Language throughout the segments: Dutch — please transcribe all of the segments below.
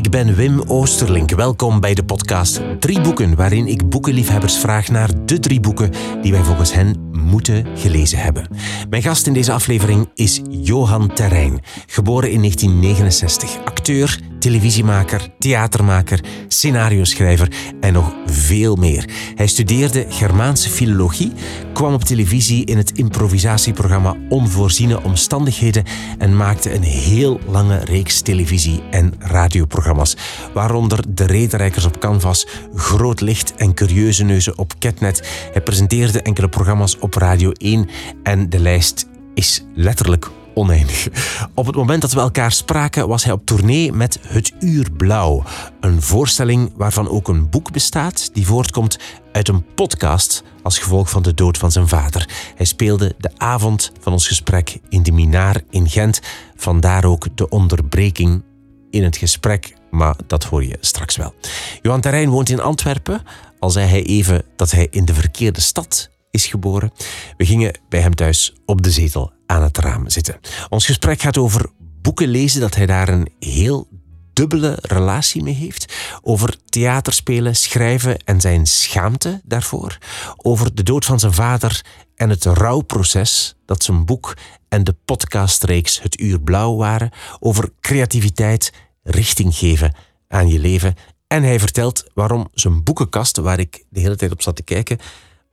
Ik ben Wim Oosterlink. Welkom bij de podcast Drie Boeken, waarin ik boekenliefhebbers vraag naar de drie boeken die wij volgens hen moeten gelezen hebben. Mijn gast in deze aflevering is Johan Terrein, geboren in 1969. Acteur, televisiemaker, theatermaker, scenario-schrijver en nog veel meer. Hij studeerde Germaanse filologie, kwam op televisie in het improvisatieprogramma Onvoorziene Omstandigheden en maakte een heel lange reeks televisie- en radioprogramma's, waaronder De Rederijkers op Canvas, Groot Licht en Curieuze Neuzen op Ketnet. Hij presenteerde enkele programma's op Radio 1 en de lijst is letterlijk oneindig. Op het moment dat we elkaar spraken was hij op tournee met Het Uur Blauw. Een voorstelling waarvan ook een boek bestaat die voortkomt uit een podcast als gevolg van de dood van zijn vader. Hij speelde de avond van ons gesprek in de Minaar in Gent. Vandaar ook de onderbreking in het gesprek, maar dat hoor je straks wel. Johan Terrein woont in Antwerpen, al zei hij even dat hij in de verkeerde stad is geboren. We gingen bij hem thuis op de zetel aan het raam zitten. Ons gesprek gaat over boeken lezen, dat hij daar een heel dubbele relatie mee heeft. Over theaterspelen, schrijven en zijn schaamte daarvoor. Over de dood van zijn vader en het rouwproces dat zijn boek en de podcastreeks Het Uur Blauw waren. Over creativiteit, richting geven aan je leven. En hij vertelt waarom zijn boekenkast, waar ik de hele tijd op zat te kijken,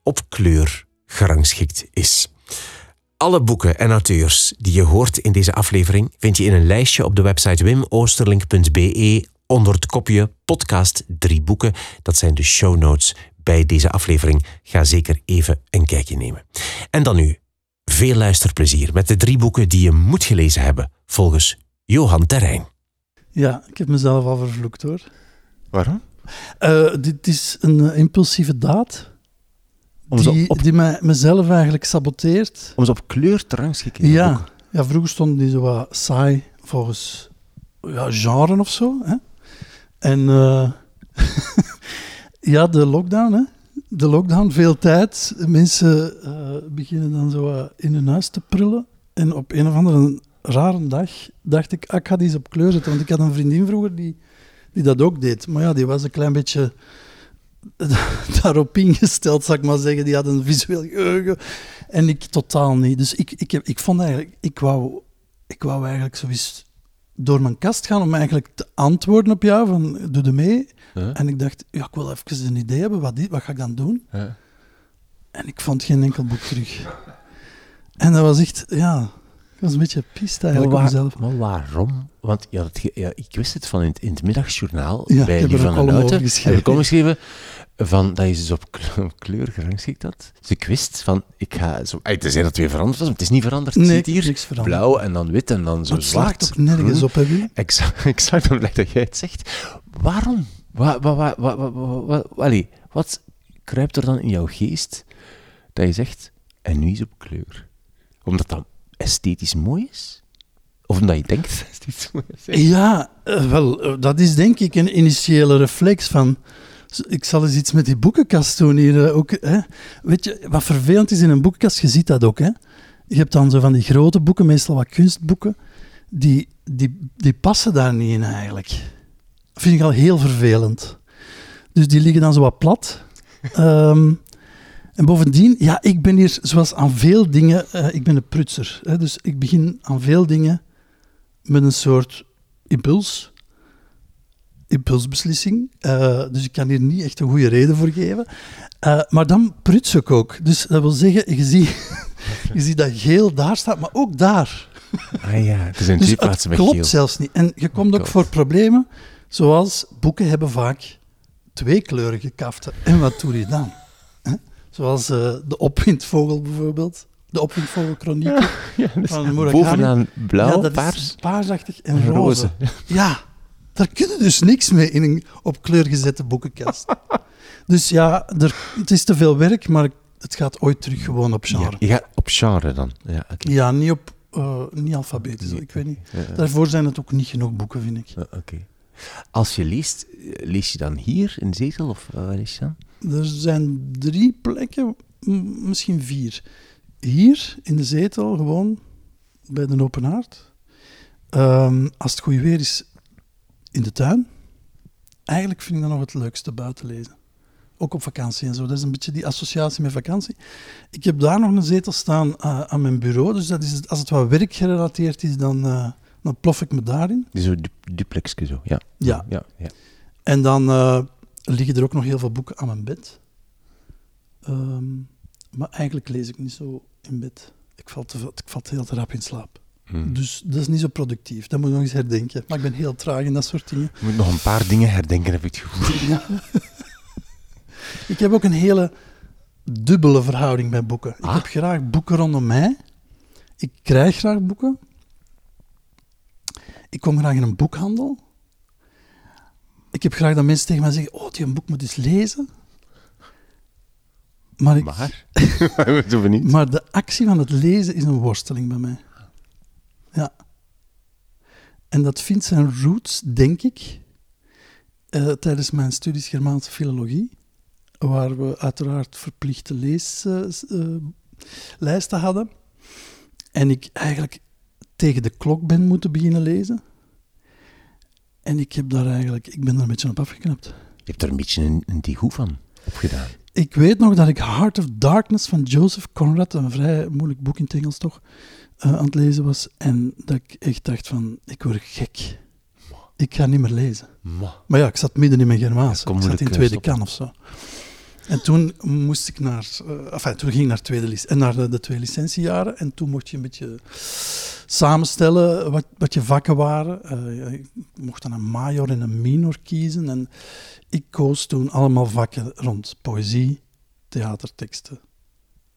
op kleur gerangschikt is. Alle boeken en auteurs die je hoort in deze aflevering vind je in een lijstje op de website wimoosterlink.be onder het kopje podcast drie boeken. Dat zijn de show notes bij deze aflevering. Ga zeker even een kijkje nemen. En dan nu, veel luisterplezier met de drie boeken die je moet gelezen hebben, volgens Johan Terrein. Ja, ik heb mezelf al vervloekt hoor. Waarom? Uh, dit is een uh, impulsieve daad Om die, op- die mij, mezelf eigenlijk saboteert. Om ze op kleur te rangschikken. Ja, ja, vroeger stonden die zo wat saai volgens ja, genre of zo. Hè? En eh, ja, de lockdown, hè. De lockdown, veel tijd. Mensen eh, beginnen dan zo in hun huis te prullen. En op een of andere rare dag dacht ik, ah, ik ga die eens op kleur zetten. Want ik had een vriendin vroeger die, die dat ook deed. Maar ja, die was een klein beetje daarop ingesteld, zal ik maar zeggen. Die had een visueel geheugen. En ik totaal niet. Dus ik, ik, heb, ik vond eigenlijk, ik wou, ik wou eigenlijk zoiets door mijn kast gaan om eigenlijk te antwoorden op jou, van doe er mee. Huh? En ik dacht, ja, ik wil even een idee hebben, wat, dit, wat ga ik dan doen? Huh? En ik vond geen enkel boek terug. En dat was echt, ja, ik was een beetje pist eigenlijk maar, mezelf. maar waarom? Want ja, dat ja, ik wist het van in het, in het middagjournaal Ja, bij er van den Houten. geschreven. Heb ik omgeschreven van, dat je dus op kleur, gerangschikt had. Dus ik wist van, ik ga zo... Ey, Tenzij dat het weer veranderd was, maar het is niet veranderd. Je Nee, ziet hier niks veranderd. blauw en dan wit en dan zo het zwart. slaagt ook nergens groen. op, hè, Wim? Exact, exact, dan blijkt dat jij het zegt. Waarom? Wat, wat, wat, wat, wat, wat, wat, allee, wat kruipt er dan in jouw geest dat je zegt, en nu is op kleur? Omdat dat esthetisch mooi is? Of omdat je denkt dat het esthetisch mooi is? Ja, eh, wel, eh, dat is denk ik een initiële reflex van... Ik zal eens iets met die boekenkast doen hier eh, ook. Hè. Weet je, wat vervelend is in een boekenkast, je ziet dat ook. Hè. Je hebt dan zo van die grote boeken, meestal wat kunstboeken, die, die, die passen daar niet in eigenlijk. Dat vind ik al heel vervelend. Dus die liggen dan zo wat plat. Ehm, en bovendien, ja, ik ben hier, zoals aan veel dingen, eh, ik ben een prutser. Hè, dus ik begin aan veel dingen met een soort impuls. Impulsbeslissing. Eh, dus ik kan hier niet echt een goede reden voor geven. Eh, maar dan pruts ik ook. Dus dat wil zeggen, je ziet, je ziet dat geel daar staat, maar ook daar. Ah ja, het is een Dus twee het klopt geel. zelfs niet. En je komt ook God. voor problemen, zoals boeken hebben vaak tweekleurige kaften. En wat doe je dan? Zoals eh, de opwindvogel bijvoorbeeld. De Ja, dus van Murakami. bovenaan blauw, Ja, dat paars is paarsachtig en en roze. roze. Ja, daar kun je dus niks mee in een op kleur gezette boekenkast. dus ja, er, het is te veel werk, maar het gaat ooit terug gewoon op Ja, genre. je gaat op genre dan. Ja, oké. Ja, niet op eh, niet alfabetisch, Nee. ik weet niet. Ja, ja. Daarvoor zijn het ook niet genoeg boeken, vind ik. Ja, Oké. Als je leest, lees je dan hier in de zetel of eh, waar lees je dan? Er zijn drie plekken, misschien vier. Hier in de zetel, gewoon bij de open haard. Ehm, als het goed weer is, in de tuin. eigenlijk vind ik dat nog het leukste buiten lezen. Ook op vakantie en zo. Dat is een beetje die associatie met vakantie. Ik heb daar nog een zetel staan eh, aan mijn bureau. Dus dat is, als het wat werkgerelateerd is, dan, eh, dan plof ik me daarin. Die Zo du duplexje zo, ja. Ja. ja, ja. En dan eh, liggen er ook nog heel veel boeken aan mijn bed. Ehm, maar eigenlijk lees ik niet zo in bed. Ik val, te, ik val heel te rap in slaap. Hm. Dus dat is niet zo productief. Dat moet ik nog eens herdenken. Maar ik ben heel traag in dat soort dingen. Je moet nog een paar dingen herdenken, heb ik het gevoel. Ja. ik heb ook een hele dubbele verhouding met boeken. Ik Ah. heb graag boeken rondom mij. Ik krijg graag boeken. Ik kom graag in een boekhandel. Ik heb graag dat mensen tegen mij zeggen: Oh, die een boek moet eens lezen. Maar, ik, Maar? We doen niet. maar de actie van het lezen is een worsteling bij mij. Ja. En dat vindt zijn roots, denk ik, eh, tijdens mijn studies Germaanse filologie, waar we uiteraard verplichte leeslijsten hadden. En ik eigenlijk tegen de klok ben moeten beginnen lezen. En ik heb daar eigenlijk, ik ben daar een beetje op afgeknapt. Je hebt er een beetje een, een digoe van opgedaan. Ik weet nog dat ik Heart of Darkness van Joseph Conrad, een vrij moeilijk boek in het Engels toch, eh, aan het lezen was. En dat ik echt dacht van, ik word gek. Ik ga niet meer lezen. Ma. Maar ja, ik zat midden in mijn Germaans. kon ik zat in eh, tweede kan of zo. En toen moest ik naar, enfin, toen ging ik naar, tweede, en naar de, de twee licentiejaren. En toen mocht je een beetje samenstellen wat, wat je vakken waren. Eh, ik mocht dan een major en een minor kiezen. En ik koos toen allemaal vakken rond poëzie, theaterteksten,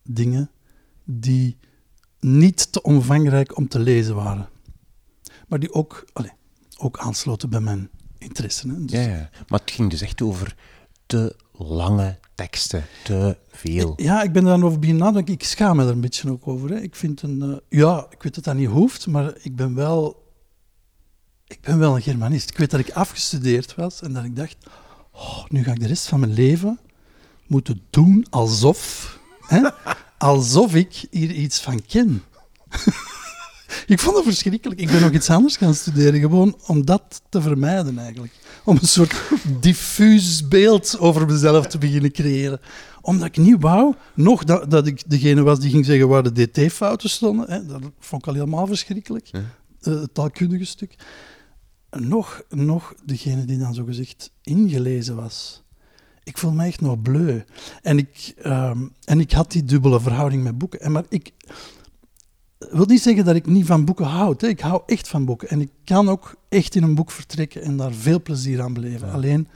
dingen die niet te omvangrijk om te lezen waren. Maar die ook, allee, ook aansloten bij mijn interesse. Hè. Dus- Ja, ja. Maar het ging dus echt over te lange teksten, te veel. Ja, ik ben daar over beginnen nadenken. Ik schaam me er een beetje ook over. Hè. Ik vind een... eh, ja, ik weet dat dat niet hoeft, maar ik ben wel... Ik ben wel een Germanist. Ik weet dat ik afgestudeerd was en dat ik dacht... Oh, nu ga ik de rest van mijn leven moeten doen alsof... Hè, alsof ik hier iets van ken. ik vond het verschrikkelijk. Ik ben nog iets anders gaan studeren, gewoon om dat te vermijden eigenlijk. Om een soort diffuus beeld over mezelf te beginnen creëren. Omdat ik niet wou, nog dat, dat ik degene was die ging zeggen waar de dt-fouten stonden. Hè, dat vond ik al helemaal verschrikkelijk. Ja. Eh, het taalkundige stuk. Nog, nog degene die dan zogezegd ingelezen was. Ik voel me echt nog bleu. En ik, ehm, en ik had die dubbele verhouding met boeken. En maar ik wil niet zeggen dat ik niet van boeken houd. Hè. Ik hou echt van boeken. En ik kan ook echt in een boek vertrekken en daar veel plezier aan beleven. Ja. Alleen,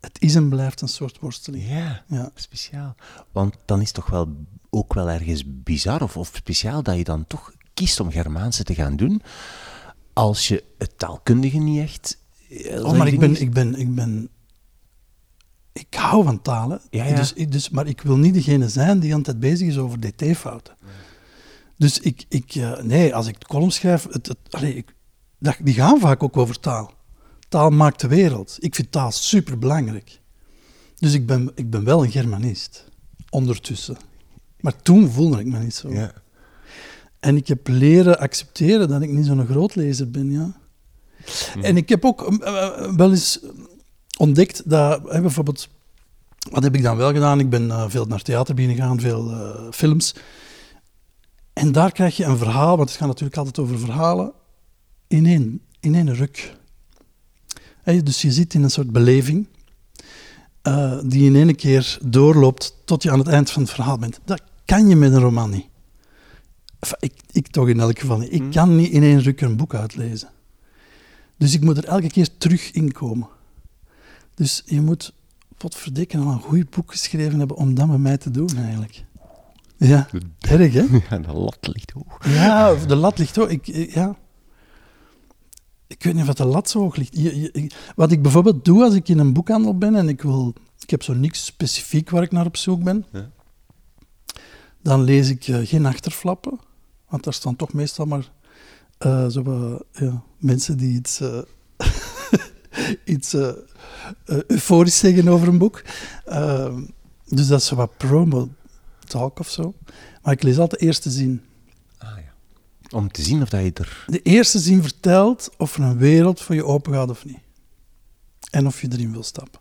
het is en blijft een soort worsteling. Ja, Ja. speciaal. Want dan is het toch wel ook wel ergens bizar of, of speciaal dat je dan toch kiest om Germaanse te gaan doen, als je het taalkundige niet echt... eh, Oh, maar ik ben, ik ben, ik ben... Ik hou van talen. Ja, ja. Dus, dus, maar ik wil niet degene zijn die altijd bezig is over dt-fouten. Dus ik... ik eh, nee, als ik columns schrijf... Het, het, allee, ik, dat, die gaan vaak ook over taal. Taal maakt de wereld. Ik vind taal superbelangrijk. Dus ik ben, ik ben wel een Germanist. Ondertussen. Maar toen voelde ik me niet zo. Ja. En ik heb leren accepteren dat ik niet zo'n grootlezer ben, ja. En ik heb ook eh, eh, wel eens ontdekt dat, bijvoorbeeld, wat heb ik dan wel gedaan? Ik ben eh, veel naar theater beginnen gaan, veel eh, films. En daar krijg je een verhaal, want het gaat natuurlijk altijd over verhalen, in één, in één ruk. Dus je zit in een soort beleving eh, die in één keer doorloopt tot je aan het eind van het verhaal bent. Dat kan je met een roman niet. Enfin, ik, ik toch in elk geval niet. Ik kan niet in één ruk een boek uitlezen. Dus ik moet er elke keer terug in komen. Dus je moet, potverdikken, al een goed boek geschreven hebben om dat met mij te doen, eigenlijk. Ja, erg, hè? Ja, de lat ligt hoog. Ja, de lat ligt hoog. Ik, ik- ja. ik weet niet of de lat zo hoog ligt. Je- je- ik- wat ik bijvoorbeeld doe als ik in een boekhandel ben en ik wil... Ik heb zo niks specifiek waar ik naar op zoek ben. Ja. Dan lees ik eh, geen achterflappen. Want daar staan toch meestal maar eh, zo ja, mensen die iets, eh, iets eh, euforisch zeggen over een boek. Ehm, dus dat is zo wat promo-talk of zo. Maar ik lees altijd de eerste zin. Ah, ja. Om te zien of dat je er... De eerste zin vertelt of er een wereld voor je open gaat of niet. en of je erin wil stappen.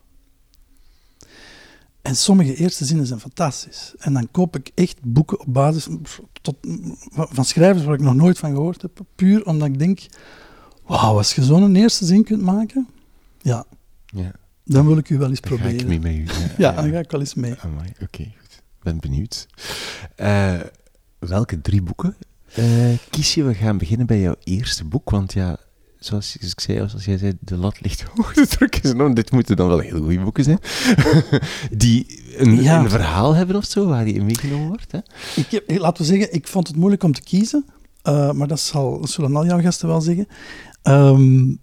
En sommige eerste zinnen zijn fantastisch. En dan koop ik echt boeken op basis tot, van schrijvers waar ik nog nooit van gehoord heb. Puur omdat ik denk, wauw, als je zo'n eerste zin kunt maken, ja, Ja, dan wil ik u wel eens dan ga proberen. ik mee met u. Ja, dan ga ik wel eens mee. Amai, Oké, goed. Ben benieuwd. Eh, welke drie boeken eh, kies je? We gaan beginnen bij jouw eerste boek, want ja, zoals ik zei, zoals jij zei, de lat ligt hoog te drukken. Nou, dit moeten dan wel heel goede boeken zijn. Die een, Ja. een verhaal hebben of zo, waar die in meegenomen wordt. Hè? Ik heb, eh, laten we zeggen, ik vond het moeilijk om te kiezen. maar dat, zal, dat zullen al jouw gasten wel zeggen. Ehm,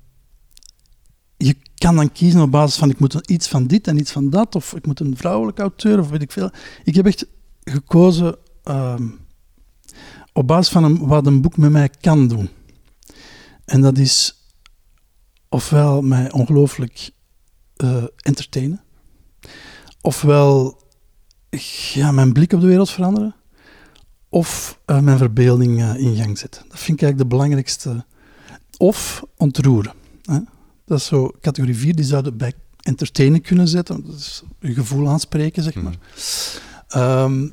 je kan dan kiezen op basis van ik moet iets van dit en iets van dat. Of ik moet een vrouwelijke auteur of weet ik veel. Ik heb echt gekozen ehm, op basis van wat een boek met mij kan doen. En dat is ofwel mij ongelooflijk eh, entertainen. Ofwel ja, mijn blik op de wereld veranderen. Of eh, mijn verbeelding eh, in gang zetten. Dat vind ik eigenlijk de belangrijkste. Of ontroeren. Hè? Dat is zo categorie 4, die zouden bij entertainen kunnen zetten. Dat is je gevoel aanspreken, zeg maar. Ehm,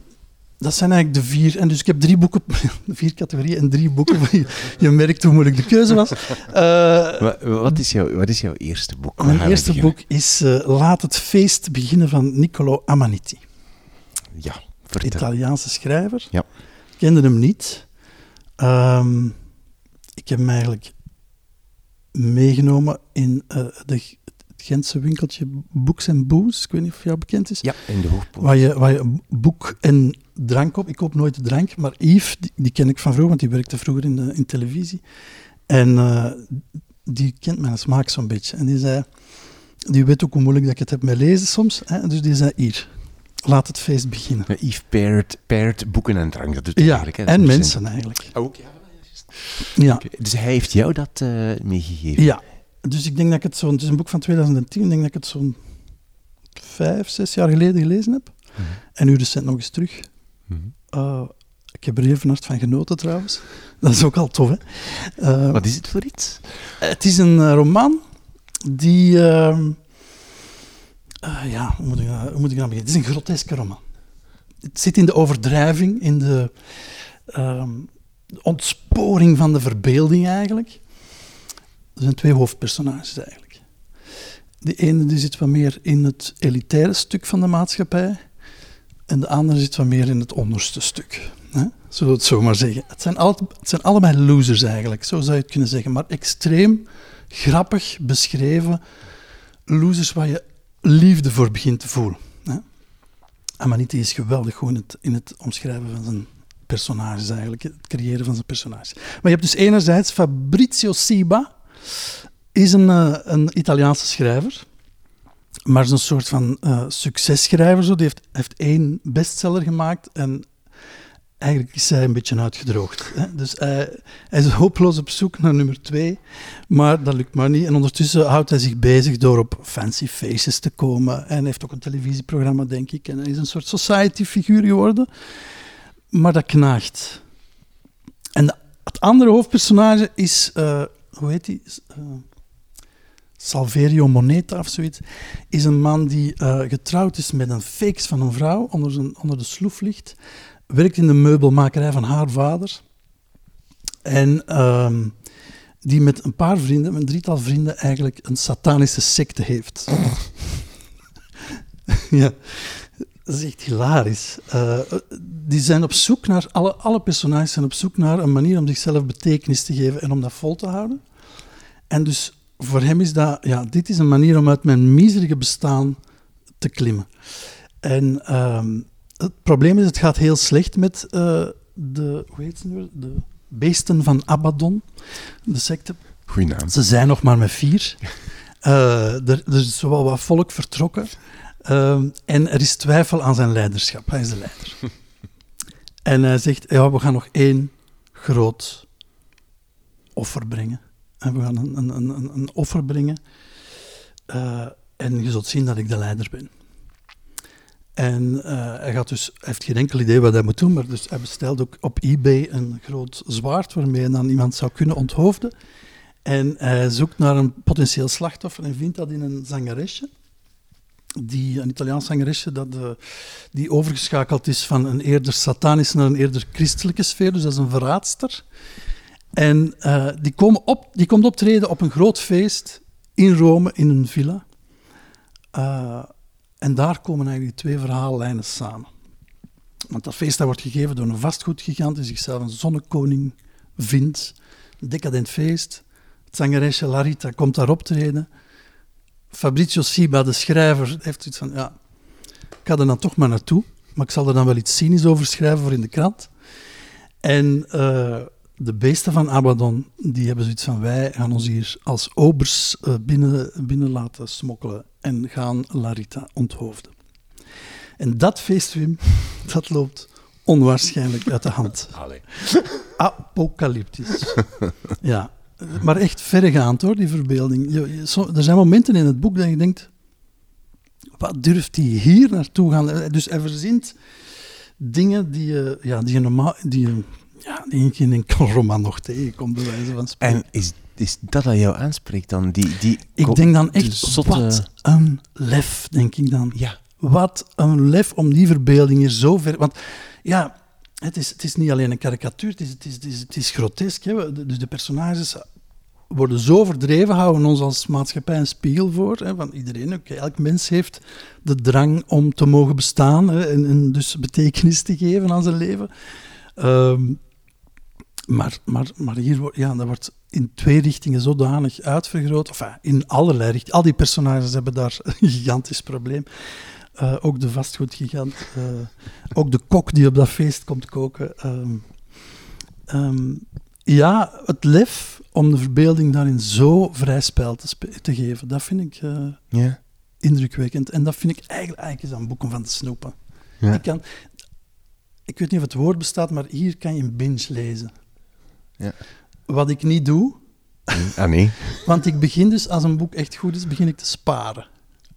dat zijn eigenlijk de vier. En dus ik heb drie boeken, vier categorieën en drie boeken. je, je merkt hoe moeilijk de keuze was. Eh, Wa- Wat is, jouw, wat is jouw eerste boek? Mijn eerste boek is eh, Laat het feest beginnen van Niccolo Amaniti. Ja, vertel. Italiaanse schrijver. Ja. Ik kende hem niet. Ehm, ik heb hem eigenlijk meegenomen in eh, de, het Gentse winkeltje Books and Booze. Ik weet niet of jou bekend is. Ja, in de hoofdpoort. Waar je, waar je boek en drank op. Ik koop nooit drank, maar Yves, die, die ken ik van vroeger, want die werkte vroeger in, de, in televisie. En eh, die kent mijn smaak zo'n beetje. En die zei, die weet ook hoe moeilijk dat ik het heb met lezen soms. Hè? Dus die zei, hier, laat het feest beginnen. Ja, Yves Peart, Peart, boeken en drank. Dat doet hij Ja, eigenlijk. Hè? en mensen eigenlijk. Ook, ja. Ja, Dus hij heeft jou dat eh, meegegeven? ja. Dus ik denk dat ik het zo'n... Het is een boek van 2010. Ik denk dat ik het zo'n vijf, zes jaar geleden gelezen heb. Mhm. En nu recent nog eens terug. Mhm. Uh, ik heb er even hard van genoten trouwens. Dat is ook al tof, hè? Uh, Wat is het voor iets? Het is een roman die... Uh, ja, hoe moet, ik, hoe moet ik nou beginnen? Het is een groteske roman. Het zit in de overdrijving, in de, ehm, de ontsporing van de verbeelding eigenlijk. Er zijn twee hoofdpersonages eigenlijk. De ene die zit wat meer in het elitaire stuk van de maatschappij. En de andere zit wat meer in het onderste stuk. Hè? Zullen we het zo maar zeggen. Het zijn, zijn allebei losers eigenlijk, zo zou je het kunnen zeggen. Maar extreem grappig beschreven. Losers waar je liefde voor begint te voelen. Hè? Amaniti is geweldig goed in het, in het omschrijven van zijn personages eigenlijk. Het creëren van zijn personages. Maar je hebt dus enerzijds Fabrizio Siba. Is een, uh, een Italiaanse schrijver maar is een soort van uh, successchrijver. Zo. Die heeft, heeft één bestseller gemaakt en eigenlijk is hij een beetje uitgedroogd. Hè? Dus hij, hij, is hopeloos op zoek naar nummer twee, maar dat lukt maar niet. En ondertussen houdt hij zich bezig door op fancy faces te komen. En heeft ook een televisieprogramma, denk ik. En is een soort society-figuur geworden. Maar dat knaagt. En het andere hoofdpersonage is, uh, hoe heet hij? Uh, Salverio Moneta of zoiets, is een man die uh, getrouwd is met een fakes van een vrouw, onder, onder de sloef ligt, werkt in de meubelmakerij van haar vader en uh, die met een paar vrienden, een drietal vrienden, eigenlijk een satanische secte heeft. ja, dat is echt hilarisch. Uh, die zijn op zoek naar, alle, alle personages zijn op zoek naar een manier om zichzelf betekenis te geven en om dat vol te houden. En dus voor hem is dat, ja, dit is een manier om uit mijn miserige bestaan te klimmen. En um, het probleem is, het gaat heel slecht met uh, de, hoe heet ze nu, de beesten van Abaddon, de secte. Goeie naam. Ze zijn nog maar met vier. Uh, er, er, is wel wat volk vertrokken. Uh, en er is twijfel aan zijn leiderschap. Hij is de leider. en hij zegt, ja, we gaan nog één groot offer brengen. En we gaan een, een, een, een offer brengen. Uh, en je zult zien dat ik de leider ben. En uh, hij, gaat dus, hij heeft geen enkel idee wat hij moet doen, maar dus hij bestelt ook op eBay een groot zwaard waarmee hij dan iemand zou kunnen onthoofden. En hij zoekt naar een potentieel slachtoffer en vindt dat in een zangeresje. Die, een Italiaans zangeresje dat, eh, die overgeschakeld is van een eerder satanische naar een eerder christelijke sfeer. Dus dat is een verraadster. En eh, die, komen op, die komt optreden op een groot feest in Rome, in een villa. Eh, en daar komen eigenlijk die twee verhaallijnen samen. Want dat feest dat wordt gegeven door een vastgoedgigant die zichzelf een zonnekoning vindt. Een decadent feest. Het zangeresje Larita komt daar optreden. Fabrizio Siba, de schrijver, heeft zoiets van, ja, ik ga er dan toch maar naartoe, maar ik zal er dan wel iets cynisch over schrijven voor in de krant. En uh, de beesten van Abaddon, die hebben zoiets van, wij gaan ons hier als obers uh, binnen, binnen laten smokkelen en gaan Larita onthoofden. En dat feest, Wim, dat loopt onwaarschijnlijk uit de hand. Allee. Apocalyptisch. ja, maar echt verregaand hoor, die verbeelding. Je, je, so, er zijn momenten in het boek dat je denkt, wat durft hij hier naartoe gaan? Dus hij verzint dingen die je, ja, die je normaal, die je, ja, die je in een roman nog tegenkomt, bij wijze van spreken. En is, is dat dat jou aanspreekt dan? Die, die ik denk dan echt, zotte... wat een lef, denk ik dan. Ja. Wat een lef om die verbeelding hier zo ver... Want ja, het is, het is niet alleen een karikatuur, het is, het is, het is, grotesk. Hè? Dus de personages worden zo verdreven, houden ons als maatschappij een spiegel voor. Hè? Van iedereen, okay, elk mens heeft de drang om te mogen bestaan hè? En, dus betekenis te geven aan zijn leven. Um, maar, maar, maar hier ja, dat wordt in twee richtingen zodanig uitvergroot. In allerlei richtingen. Al die personages hebben daar een gigantisch probleem. Uh, ook de vastgoedgigant. Uh, ook de kok die op dat feest komt koken. Um, um, ja, het lef om de verbeelding daarin zo vrij spel te, te geven, dat vind ik uh, yeah. indrukwekkend. En dat vind ik eigenlijk, eigenlijk is aan boeken van te snoepen. Ik, kan, ik weet niet of het woord bestaat, maar hier kan je een binge lezen. Wat ik niet doe. Ah, nee. Want ik begin dus, als een boek echt goed is, begin ik te sparen.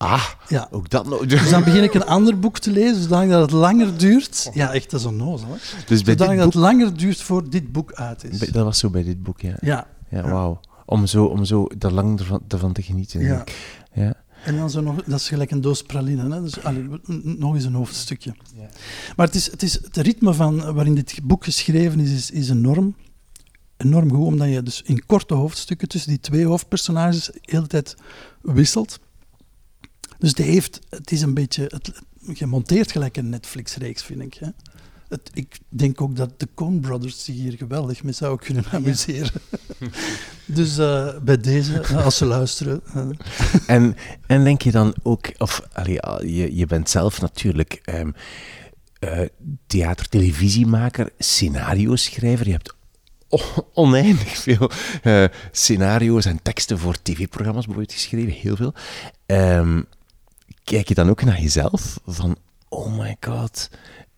Ah, ja. ook dat nog. Dus dan begin ik een ander boek te lezen, zodat het langer duurt. Ja, echt, dat is onnozel. Hè? Dus bij zodat dit het langer duurt voor dit boek uit is. Dat was zo bij dit boek, ja. Ja. Ja, wauw. Om zo, om zo er lang ervan, ervan te genieten. Ja. ja. En dan zo nog, dat is gelijk een doos praline, hè? Dus, allee, nog eens een hoofdstukje. Ja. Maar het, is, het, is, het ritme van, waarin dit boek geschreven is, is, is enorm. Enorm goed, omdat je dus in korte hoofdstukken tussen die twee hoofdpersonages de hele tijd wisselt. Dus het, heeft, het is een beetje het, gemonteerd gelijk een Netflix-reeks, vind ik. Hè? Het, ik denk ook dat de Coen Brothers zich hier geweldig mee zouden kunnen amuseren. Ja. dus uh, bij deze, als ze luisteren. Uh. en, en denk je dan ook, of allee, je, je bent zelf natuurlijk um, uh, theater, televisiemaker, scenario-schrijver. Je hebt oneindig veel scenario's en teksten voor tv-programma's bijvoorbeeld geschreven, heel veel. Um, kijk je dan ook naar jezelf van, oh my god,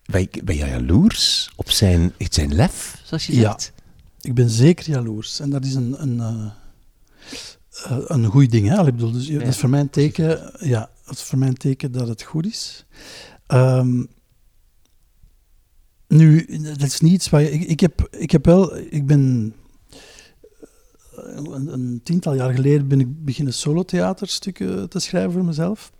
ben, ben je jaloers op zijn, zijn lef, zoals je zegt? Ja, ik ben zeker jaloers. En dat is een, een, uh, een goed ding. Hè? Ik bedoel, dus, ja. dat is voor mij een teken, ja, dat is voor mij een teken dat het goed is. Um, nu, dat is niet iets waar je, ik, ik, heb, ik heb wel, ik ben een, een, tiental jaar geleden ben ik beginnen solotheaterstukken te schrijven voor mezelf.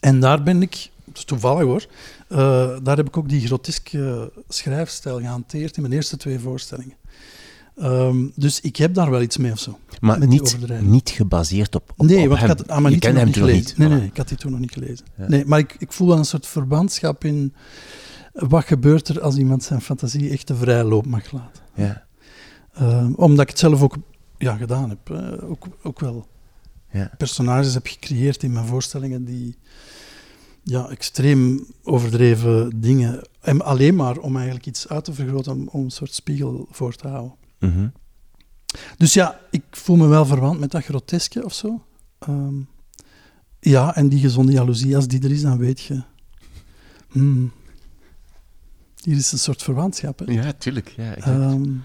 En daar ben ik, dat is toevallig hoor, uh, daar heb ik ook die groteske schrijfstijl gehanteerd in mijn eerste twee voorstellingen. Um, dus ik heb daar wel iets mee of zo. Maar niet, niet gebaseerd op, op Nee, op want hem. ik had je kende nog hem niet gelezen. niet. Nee, nee, ik had die toen nog niet gelezen. Ja. Nee, maar ik, ik voel wel een soort verbandschap in wat gebeurt er als iemand zijn fantasie echt de vrije loop mag laten. Ja. Um, omdat ik het zelf ook ja, gedaan heb. Ook, ook wel ja. personages heb gecreëerd in mijn voorstellingen die ja, extreem overdreven dingen. En alleen maar om eigenlijk iets uit te vergroten, om, om een soort spiegel voor te houden. Mm -hmm. Dus ja, ik voel me wel verwant met dat groteske of zo. Um, ja, en die gezonde jaloezie, als die er is, dan weet je. Hmm, hier is een soort verwantschap. Hè? Ja, tuurlijk. Ja, um,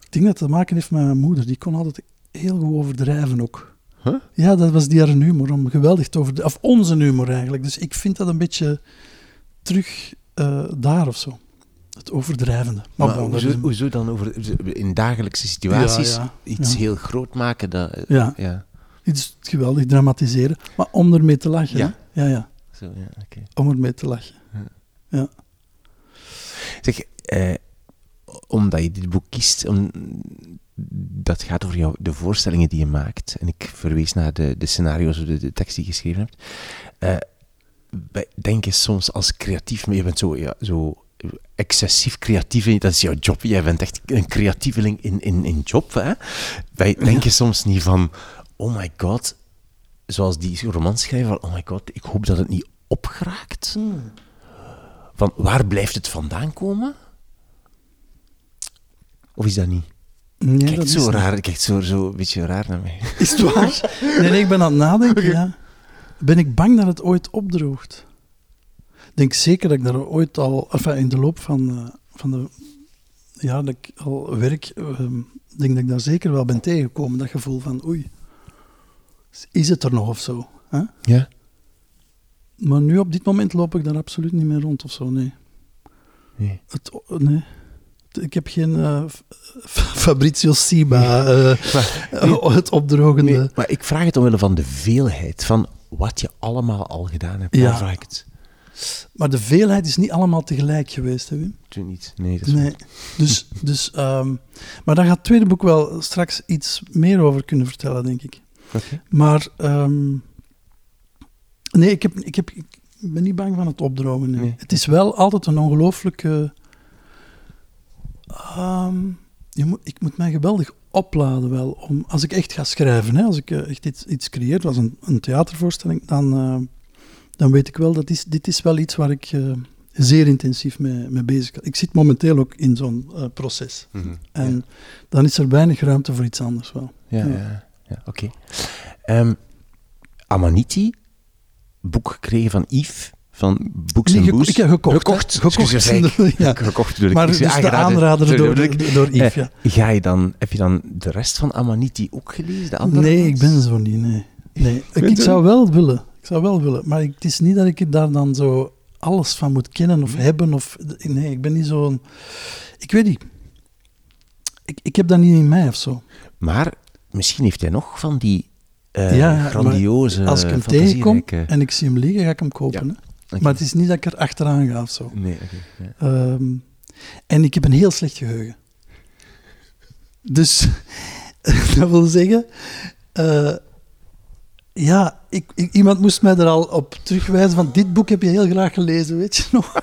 ik denk dat het te maken heeft met mijn moeder. Die kon altijd heel goed overdrijven ook. Huh? Ja, dat was die haar humor, om geweldig te overdrijven. Of onze humor eigenlijk. Dus ik vind dat een beetje terug uh, daar of zo. het overdrijvende. Maar, Maar bon, hoezo, is een- hoezo dan over, in dagelijkse situaties Ja, ja, iets ja. heel groot maken? Dat, Ja. ja. iets geweldig dramatiseren, maar om ermee te lachen. Ja. hè? ja, ja. Zo, ja, oké. Om ermee te lachen. Zeg, eh, omdat je dit boek kiest, om, dat gaat over jou, de voorstellingen die je maakt. En ik verwees naar de, de scenario's of de, de tekst die je geschreven hebt. Eh, wij denken soms als creatief, maar je bent zo, ja, zo excessief creatief, dat is jouw job. Jij bent echt een creatieveling in, in, in job. Hè? Wij denken soms niet van, oh my god, zoals die romanschrijver, van, oh my god, ik hoop dat het niet opgeraakt. Van waar blijft het vandaan komen? Of is dat niet? Nee, Kijk dat zo raar, kijk zo, zo een beetje raar naar mij. Is het waar? Nee, nee, ik ben aan het nadenken, ja. Ben ik bang dat het ooit opdroogt? Ik denk zeker dat ik daar ooit al, enfin, in de loop van, eh, van de jaar dat ik al werk, ehm, denk dat ik daar zeker wel ben tegengekomen. Dat gevoel van, oei, is het er nog of zo? Hè? Ja? Maar nu op dit moment loop ik daar absoluut niet meer rond of zo, nee. Nee. Het, nee. Ik heb geen F- Fabrizio Siba, eh, het opdrogende. Nee, maar ik vraag het omwille van de veelheid van wat je allemaal al gedaan hebt. Ja. Vraag ik het Maar de veelheid is niet allemaal tegelijk geweest, hè, Wim? toen niet. Nee, dat is Nee. Dus, dus, ehm, maar daar gaat het tweede boek wel straks iets meer over kunnen vertellen, denk ik. Maar ehm, nee, ik, heb, ik, heb, ik ben niet bang van het opdrogen. nee. Nee. Het is wel altijd een ongelooflijke... ehm, je moet, ik moet mij geweldig opladen wel. Om, als ik echt ga schrijven, hè, als ik eh, echt iets, iets creëer, zoals een, een theatervoorstelling, dan, eh, dan weet ik wel dat is, dit is wel iets waar ik eh, zeer intensief mee, mee bezig ben. Ik zit momenteel ook in zo'n proces. Mhm. En dan is er weinig ruimte voor iets anders wel. Ja, Ja. ja. ja, oké. Ehm, Amaniti, boek gekregen van Yves, van Books Nee, and Booze. gekocht. Gekocht, hè. gekocht. ja. Gekocht bedoel ik. Maar dus de aanrader door, door Yves, Eh, ja. Ga je dan, heb je dan de rest van Amaniti ook gelezen? De andere Nee, ik ben zo niet, nee. nee. Ik, zou wel willen, ik zou wel willen, maar ik- het is niet dat ik daar dan zo alles van moet kennen of hebben. Of, nee, ik ben niet zo'n... Ik weet niet. Ik, ik heb dat niet in mij of zo. Maar misschien heeft hij nog van die eh, Ja, grandioze, Als ik hem tegenkom en ik zie hem liggen, ga ik hem kopen. Ja. Maar het is niet dat ik er achteraan ga of zo. Nee, oké. ja. Ehm, en ik heb een heel slecht geheugen. Dus dat wil zeggen, eh, ja, ik, ik- iemand moest mij er al op terugwijzen van dit boek heb je heel graag gelezen, weet je nog?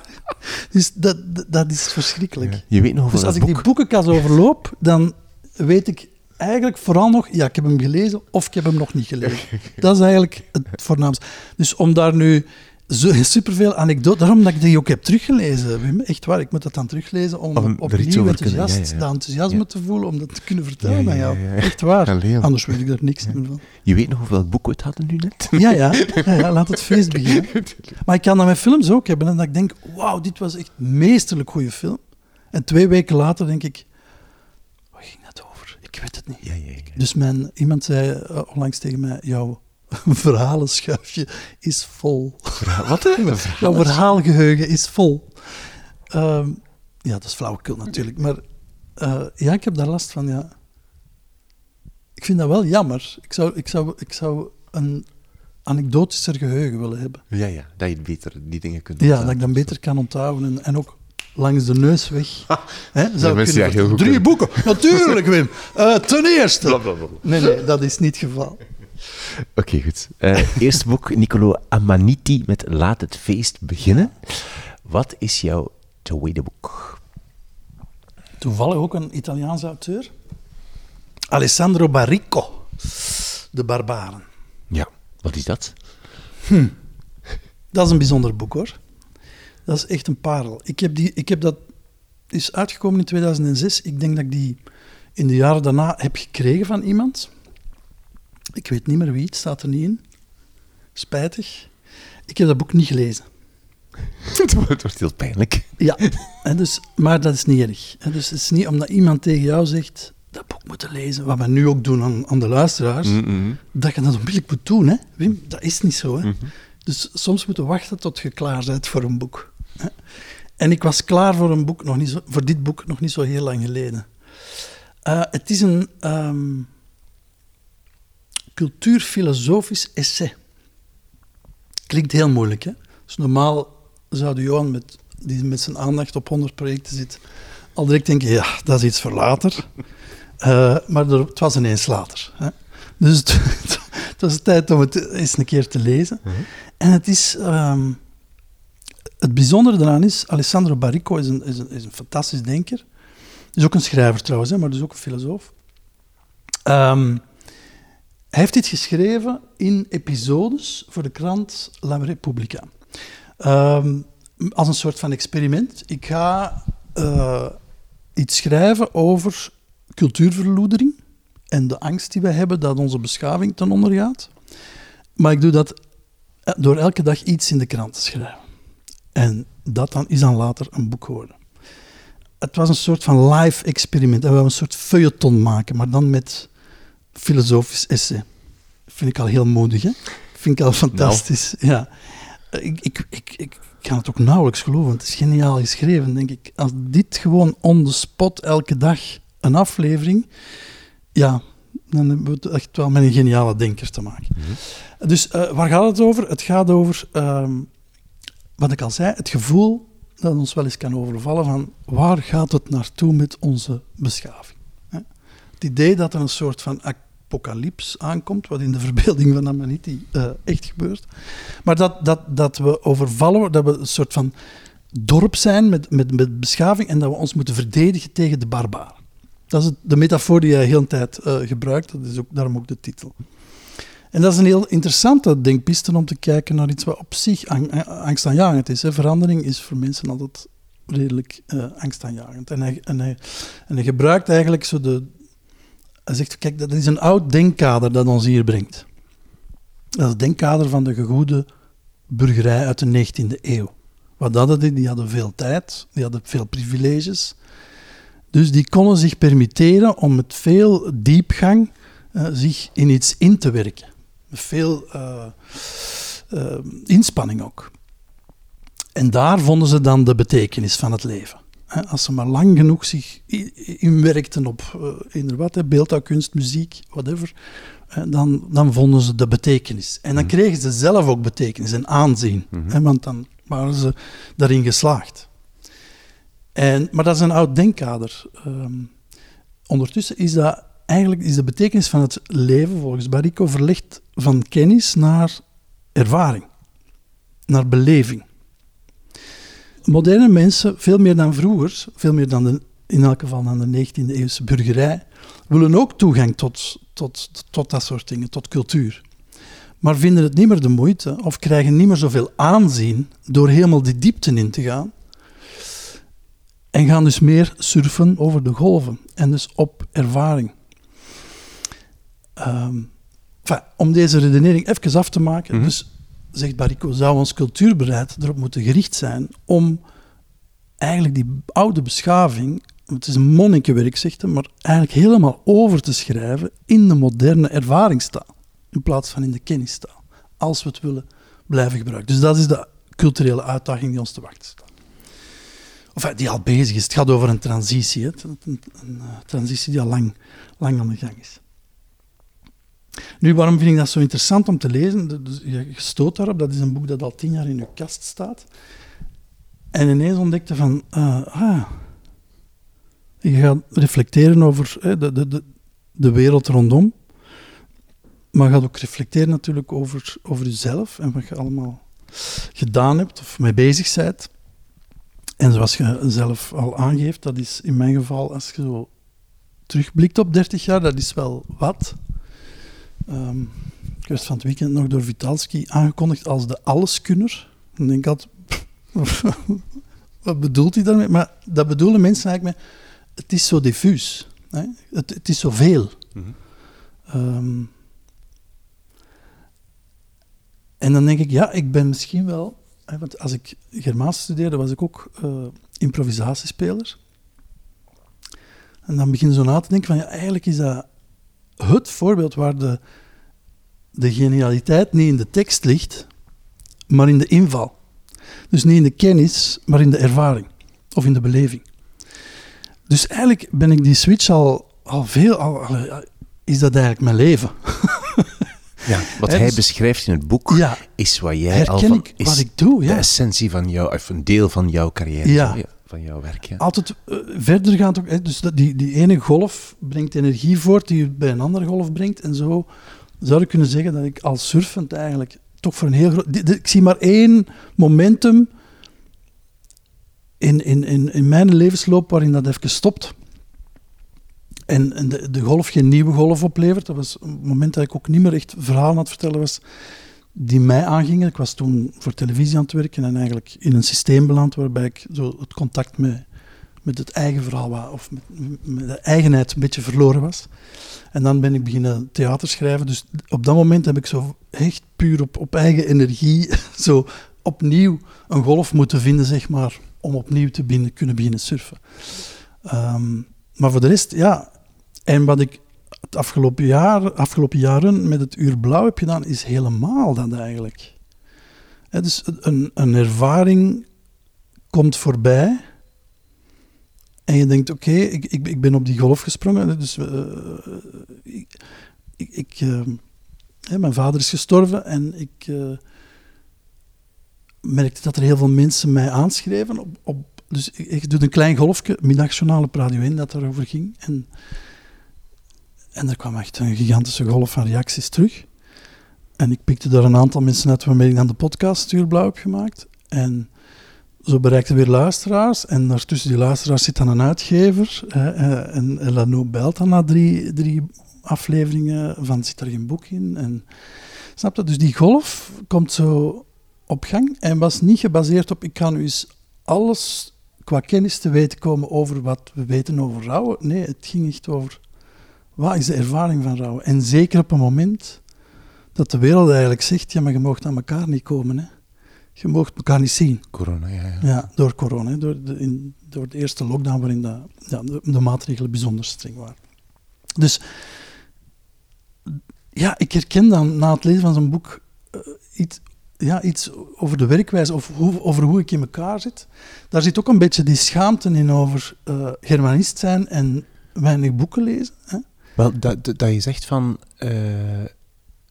Dus dat, dat, dat is verschrikkelijk. Ja. Je weet nog over Dus als dat ik die boek... boekenkast overloop, dan weet ik eigenlijk vooral nog, ja, ik heb hem gelezen of ik heb hem nog niet gelezen. Dat is eigenlijk het voornaamste. Dus om daar nu zo, superveel anekdoten, daarom dat ik die ook heb teruggelezen, Wim, echt waar, ik moet dat dan teruglezen om opnieuw kunnen- enthousiast, ja, ja, ja. dat enthousiasme Ja. te voelen, om dat te kunnen vertellen aan jou. Echt waar. Allee. Anders weet ik er niks meer van. Je weet nog over welk boek we het hadden nu net? Ja, ja, laat het feest beginnen. Maar ik kan dat met films ook hebben. En dat ik denk, wauw, dit was echt een meesterlijk goede film. En twee weken later denk ik, waar ging dat over? Ik weet het niet. Ja, ja, ja. Dus mijn, iemand zei eh, onlangs tegen mij, jouw verhalenschuifje is vol. Wat? hè? Een Jouw verhaal? verhaalgeheugen is vol. Ehm, ja, dat is flauwekul natuurlijk. Maar eh, ja, ik heb daar last van, ja. Ik vind dat wel jammer. Ik zou, ik zou, ik zou een anekdotischer geheugen willen hebben. Ja, ja, dat je beter die dingen kunt Ja, onthouden. dat ik dan beter kan onthouden en, en ook langs de neus weg. Hè, zou ik kunnen heel goed Drie boeken, natuurlijk Wim. Eh, ten eerste. Blablabla. Nee, nee, dat is niet het geval. Oké, goed. Eh eerste boek, Nicolo Amaniti met Laat het feest beginnen. Wat is jouw tweede boek? Toevallig ook een Italiaanse auteur. Alessandro Barrico, De Barbaren. Ja, wat is dat? Dat is een bijzonder boek hoor. Dat is echt een parel. Ik heb, die, ik heb dat is uitgekomen in 2006. Ik denk dat ik die in de jaren daarna heb gekregen van iemand. Ik weet niet meer wie, het staat er niet in. Spijtig. Ik heb dat boek niet gelezen. het wordt heel pijnlijk. Ja, en dus, maar dat is niet erg. En dus het is niet omdat iemand tegen jou zegt, dat boek moeten lezen, wat we nu ook doen aan, aan de luisteraars, Mm-mm. dat je dat onmiddellijk moet doen. Hè? Wim, dat is niet zo. Hè? Mhm. Dus soms moeten we wachten tot je klaar bent voor een boek. Hè? En ik was klaar voor, een boek nog niet zo, voor dit boek nog niet zo heel lang geleden. Uh, het is een um, cultuurfilosofisch essay. Klinkt heel moeilijk, hè? Dus normaal zou de Johan, met, die met zijn aandacht op 100 projecten zit, al direct denken, ja, dat is iets voor later. Uh, maar er, het was ineens later. Hè? Dus het, het, was tijd om het eens een keer te lezen. -huh. En het is... Um, het bijzondere daaraan is, Alessandro Barrico is een, is een, is een fantastisch denker. Is ook een schrijver trouwens, hè, maar dus ook een filosoof. Um, hij heeft dit geschreven in episodes voor de krant La Repubblica. Um, als een soort van experiment. Ik ga uh, iets schrijven over cultuurverloedering en de angst die wij hebben dat onze beschaving ten onder gaat. Maar ik doe dat door elke dag iets in de krant te schrijven. En dat dan is dan later een boek geworden. Het was een soort van live experiment. En we een soort feuilleton maken, maar dan met filosofisch essay. Vind ik al heel moedig, hè? Vind ik al fantastisch. Nou. Ja. Ik, ik, ik, ik kan het ook nauwelijks geloven, het is geniaal geschreven, denk ik. Als dit gewoon on the spot elke dag een aflevering, ja, dan hebben we het echt wel met een geniale denker te maken. Mm -hmm. Dus uh, waar gaat het over? Het gaat over um, wat ik al zei, het gevoel dat ons wel eens kan overvallen van waar gaat het naartoe met onze beschaving. Het idee dat er een soort van apocalyps aankomt, wat in de verbeelding van Amaniti uh, echt gebeurt, maar dat, dat, dat we overvallen dat we een soort van dorp zijn met, met, met beschaving en dat we ons moeten verdedigen tegen de barbaren. Dat is de metafoor die hij heel een tijd uh, gebruikt, dat is ook, daarom ook de titel. En dat is een heel interessante denkpiste om te kijken naar iets wat op zich angstaanjagend is. Verandering is voor mensen altijd redelijk uh, angstaanjagend. En en, en hij gebruikt eigenlijk zo de... Hij zegt, kijk, dat is een oud denkkader dat ons hier brengt. Dat is het denkkader van de gegoede burgerij uit de 19e eeuw. Wat hadden die? Die hadden veel tijd, die hadden veel privileges. Dus die konden zich permitteren om met veel diepgang uh, zich in iets in te werken veel uh, uh, inspanning ook. En daar vonden ze dan de betekenis van het leven. Als ze maar lang genoeg zich inwerkten op uh, wat, beeldhouwkunst, muziek, whatever, dan, dan vonden ze de betekenis. En dan mm. kregen ze zelf ook betekenis en aanzien, mm -hmm. want dan waren ze daarin geslaagd. En, maar dat is een oud denkkader. Um, ondertussen is dat eigenlijk is de betekenis van het leven volgens Barrico verlegd van kennis naar ervaring, naar beleving. Moderne mensen, veel meer dan vroeger, veel meer dan de, in elk geval dan de 19e eeuwse burgerij, willen ook toegang tot, tot, tot dat soort dingen, tot cultuur. Maar vinden het niet meer de moeite of krijgen niet meer zoveel aanzien door helemaal die diepte in te gaan. En gaan dus meer surfen over de golven en dus op ervaring. Um, enfin, om deze redenering even af te maken, mm-hmm. dus zegt Barrico, zou ons cultuurbeleid erop moeten gericht zijn om eigenlijk die oude beschaving, het is een monnikenwerk, zegt maar eigenlijk helemaal over te schrijven in de moderne ervaringstaal, in plaats van in de kennistaal, als we het willen blijven gebruiken. Dus dat is de culturele uitdaging die ons te wachten staat. Of die al bezig is. Het gaat over een transitie. Een, een, een transitie die al lang, lang aan de gang is. Nu, waarom vind ik dat zo interessant om te lezen? Dus je stoot daarop, dat is een boek dat al tien jaar in je kast staat. En ineens ontdekte van, uh, ah, je gaat reflecteren over eh, de, de, de, wereld rondom. Maar gaat ook reflecteren natuurlijk over, over jezelf en wat je allemaal gedaan hebt of mee bezig bent. En zoals je zelf al aangeeft, dat is in mijn geval, als je zo terugblikt op 30 jaar, dat is wel wat. Um, ik werd van het weekend nog door Vitalski aangekondigd als de alleskunner. En denk ik altijd, wat bedoelt hij daarmee? Maar dat bedoelen mensen eigenlijk met, het is zo diffuus. Hè? Het, het, is zoveel. Mm -hmm. um, en dan denk ik, ja, ik ben misschien wel... Hè, want als ik Germaans studeerde, was ik ook uh, improvisatiespeler. En dan begin je zo na te denken van, ja, eigenlijk is dat het voorbeeld waar de, de genialiteit niet in de tekst ligt, maar in de inval. Dus niet in de kennis, maar in de ervaring of in de beleving. Dus eigenlijk ben ik die switch al, al veel, al, al- is dat eigenlijk mijn leven. Ja, wat hij dus- beschrijft in het boek Ja, is wat jij al van, ik is wat ik doe. de Ja. essentie van jou, of een deel van jouw carrière, Ja. Van jouw werk. Altijd eh, verder gaat ook. Dus die, die ene golf brengt energie voort die je bij een andere golf brengt. En zo zou ik kunnen zeggen dat ik als surfend eigenlijk toch voor een heel groot. Ik zie maar één momentum in, in, in, in mijn levensloop waarin dat even stopt. En, en de, de golf geen nieuwe golf oplevert. Dat was een moment dat ik ook niet meer echt verhalen aan het vertellen was die mij aangingen. Ik was toen voor televisie aan het werken en eigenlijk in een systeem beland waarbij ik zo het contact met, met het eigen verhaal, of met, met de eigenheid een beetje verloren was. En dan ben ik beginnen theater schrijven. Dus op dat moment heb ik zo echt puur op, op eigen energie zo opnieuw een golf moeten vinden, zeg maar, om opnieuw te binnen, kunnen beginnen surfen. Ehm, maar voor de rest, ja. En wat ik het afgelopen, jaar, afgelopen jaren met het Uur Blauw heb gedaan, is helemaal dat eigenlijk. Dus een, een ervaring komt voorbij en je denkt, oké, ik, ik, ik ben op die golf gesprongen. Dus eh, ik, ik, eh, hè, mijn vader is gestorven en ik eh, merkte dat er heel veel mensen mij aanschreven. Op, op, dus ik, ik doe een klein golfje, middagjournaal op Radio 1, dat daarover ging. En, en er kwam echt een gigantische golf van reacties terug. En ik pikte daar een aantal mensen uit waarmee ik dan de podcast Stuurblauw heb gemaakt. En zo bereikte weer luisteraars. En daartussen die luisteraars zit dan een uitgever. eh, en en Lano belt dan na drie, drie afleveringen van zit er geen boek in. En, snap je? Dus die golf komt zo op gang en was niet gebaseerd op ik kan nu eens alles qua kennis te weten komen over wat we weten over rouwen. Nee, het ging echt over wat is de ervaring van rouwen. En zeker op een moment dat de wereld eigenlijk zegt, ja, maar je mag aan elkaar niet komen. Hè. Je mag elkaar niet zien. Corona, ja. ja. Ja, door corona, door, de, in, door de eerste lockdown waarin dat, ja, de, de maatregelen bijzonder streng waren. Dus ja, ik herken dan na het lezen van zo'n boek eh, iets, ja, iets over de werkwijze, of hoe, over hoe ik in elkaar zit. Daar zit ook een beetje die schaamte in over eh, germanist zijn en weinig boeken lezen. Hè. Wel, dat, dat, je zegt van... eh,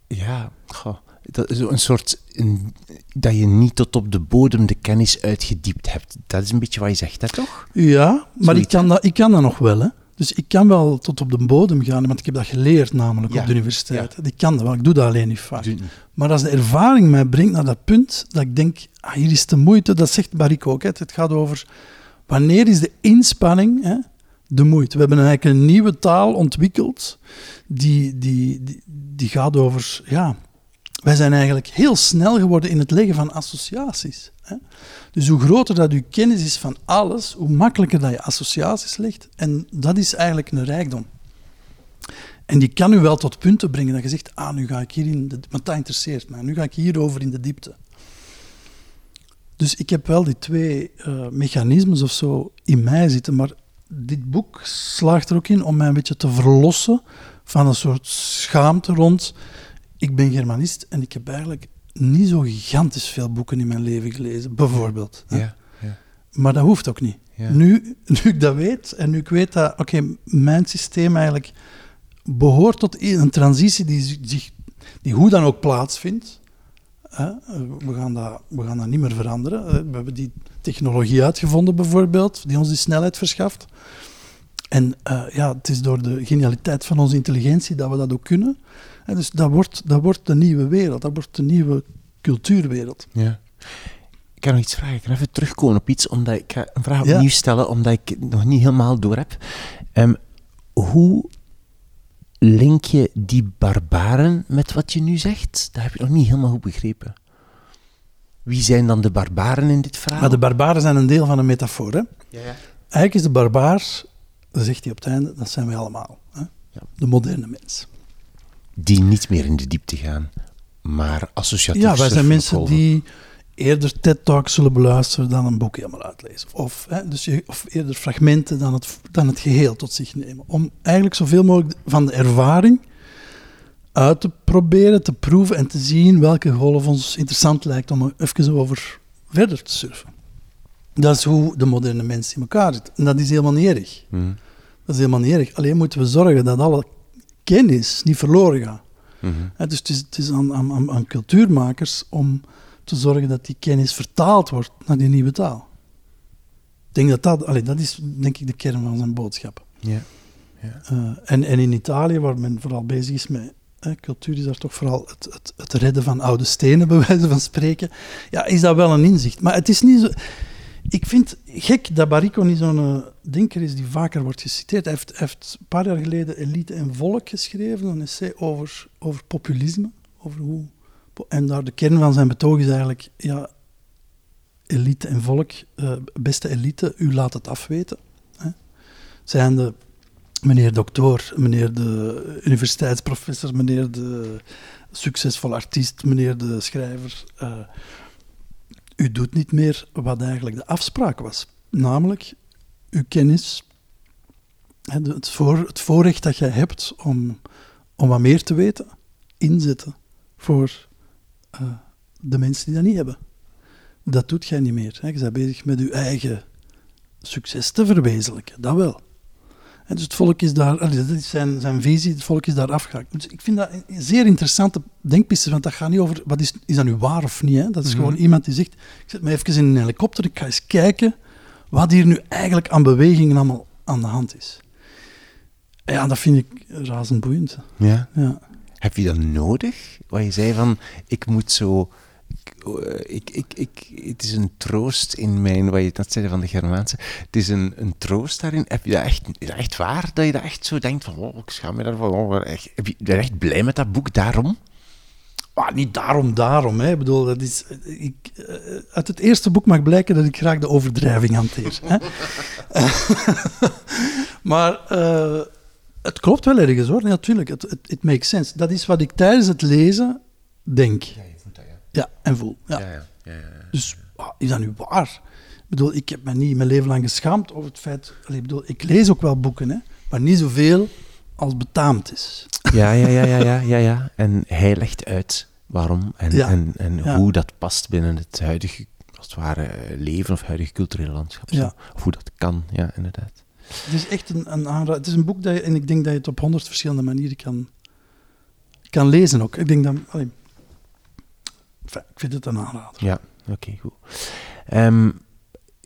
ja, goh, dat is een soort... Een, dat je niet tot op de bodem de kennis uitgediept hebt. Dat is een beetje wat je zegt, hè, toch? Ja, maar ik kan, dat, ik kan dat nog wel. Hè. Dus ik kan wel tot op de bodem gaan, want ik heb dat geleerd namelijk Ja, op de universiteit. Ik kan dat wel, ik doe dat alleen niet vaak. niet. Maar als de ervaring mij brengt naar dat punt dat ik denk, ah, hier is de moeite, dat zegt Barik ook. Hè. Het gaat over wanneer is de inspanning hè, de moeite. We hebben eigenlijk een nieuwe taal ontwikkeld die, die, die, gaat over, ja, wij zijn eigenlijk heel snel geworden in het leggen van associaties. Hè. Dus hoe groter dat uw kennis is van alles, hoe makkelijker dat je associaties legt. En dat is eigenlijk een rijkdom. En die kan u wel tot punten brengen dat je zegt, ah, nu ga ik hier in de... Want dat interesseert mij. Nu ga ik hierover in de diepte. Dus ik heb wel die twee eh, mechanismes of zo in mij zitten, maar dit boek slaagt er ook in om mij een beetje te verlossen van een soort schaamte rond. Ik ben Germanist en ik heb eigenlijk niet zo gigantisch veel boeken in mijn leven gelezen, bijvoorbeeld. Ja, ja, Maar dat hoeft ook niet. ja. Nu, nu ik dat weet en nu ik weet dat oké, mijn systeem eigenlijk behoort tot een transitie die, zich, die hoe dan ook plaatsvindt. We, gaan dat, we gaan dat niet meer veranderen. Eh, We hebben die technologie uitgevonden bijvoorbeeld, die ons die snelheid verschaft. En eh, ja, het is door de genialiteit van onze intelligentie dat we dat ook kunnen. Dus dat wordt, dat wordt de nieuwe wereld, dat wordt de nieuwe cultuurwereld. Ja. Ik kan nog iets vragen. Ik kan even terugkomen op iets, omdat ik ga een vraag Ja. opnieuw stellen, omdat ik het nog niet helemaal door heb. Ehm, hoe link je die barbaren met wat je nu zegt? Dat heb ik nog niet helemaal goed begrepen. Wie zijn dan de barbaren in dit verhaal? Maar de barbaren zijn een deel van een metafoor. Hè? ja, ja. Eigenlijk is de barbaar, dat zegt hij op het einde, dat zijn wij allemaal. Hè? Ja. De moderne mens. Die niet meer in de diepte gaan, maar associatief Ja, wij zijn mensen die eerder TED-talks zullen beluisteren dan een boek helemaal uitlezen. Of, hè, dus je, of eerder fragmenten dan het, dan het geheel tot zich nemen. Om eigenlijk zoveel mogelijk van de ervaring uit te proberen, te proeven en te zien welke golf ons interessant lijkt om er even over verder te surfen. Dat is hoe de moderne mens in elkaar zit. En dat is helemaal niet erg. Mhm. Dat is helemaal niet erg. Alleen moeten we zorgen dat alle kennis niet verloren gaat. Mhm. Dus het is, het is aan, aan- aan cultuurmakers om te zorgen dat die kennis vertaald wordt naar die nieuwe taal. Ik denk dat dat, allee, dat is denk ik de kern van zijn boodschap. Ja. Eh, en, en in Italië, waar men vooral bezig is met cultuur, is daar toch vooral het, het, het redden van oude stenen, bij wijze van spreken. Ja, is dat wel een inzicht. Maar het is niet zo. Ik vind gek dat Barrico niet zo'n eh, denker is die vaker wordt geciteerd. Hij heeft, heeft een paar jaar geleden Elite en Volk geschreven, een essay over, over populisme. Over hoe, en daar de kern van zijn betoog is eigenlijk, ja, elite en volk, eh, beste elite, u laat het afweten. Hè. Zijn de meneer dokter, meneer de universiteitsprofessor, meneer de succesvol artiest, meneer de schrijver. eh, u doet niet meer wat eigenlijk de afspraak was. Namelijk, uw kennis, het, voor, het voorrecht dat jij hebt om, om wat meer te weten, inzetten voor eh, de mensen die dat niet hebben. Dat doet jij niet meer. Hè. Je bent bezig met je eigen succes te verwezenlijken, dat wel. En dus het volk is daar, dat is zijn, zijn visie, het volk is daar afgehaakt. Dus ik vind dat een zeer interessante denkpiste, want dat gaat niet over, wat is, is dat nu waar of niet? Hè? Dat is Mhm. gewoon iemand die zegt, ik zet me even in een helikopter, ik ga eens kijken wat hier nu eigenlijk aan bewegingen allemaal aan de hand is. En Ja, dat vind ik razend boeiend. ja. Ja. Heb je dat nodig? Wat je zei van, ik moet zo... Ik, ik, ik, het is een troost in mijn, wat je net zei van de Germaanse, het is een, een troost daarin. Heb je dat echt, is dat echt waar? Dat je dat echt zo denkt van, oh, ik schaam me daarvan. Oh, echt, heb je, echt blij met dat boek daarom? Maar niet daarom, daarom. Hè. Ik bedoel, dat is, ik, eh, uit het eerste boek mag blijken dat ik graag de overdrijving hanteer. Hè. maar eh, het klopt wel ergens hoor, Nee, natuurlijk. Het makes sense. Dat is wat ik tijdens het lezen denk. Ja, je voelt dat, ja. Ja, en voel. Ja. Ja, ja, ja, ja. Dus ah, is dat nu waar? Ik bedoel, ik heb me niet mijn leven lang geschaamd over het feit... Ik bedoel, ik lees ook wel boeken, hè, maar niet zoveel als betaamd is. Ja, ja, ja, ja, ja, ja, ja. En hij legt uit waarom en, Ja. en, en Ja. hoe dat past binnen het huidige, als het ware, leven of huidige culturele landschap. Ja. Of hoe dat kan, ja, inderdaad. Het is echt een, een aanrader. Het is een boek dat je, en ik denk dat je het op honderd verschillende manieren kan, kan lezen ook. Ik denk dat, allee, enfin, ik vind het een aanrader. Ja, oké, goed. Ehm,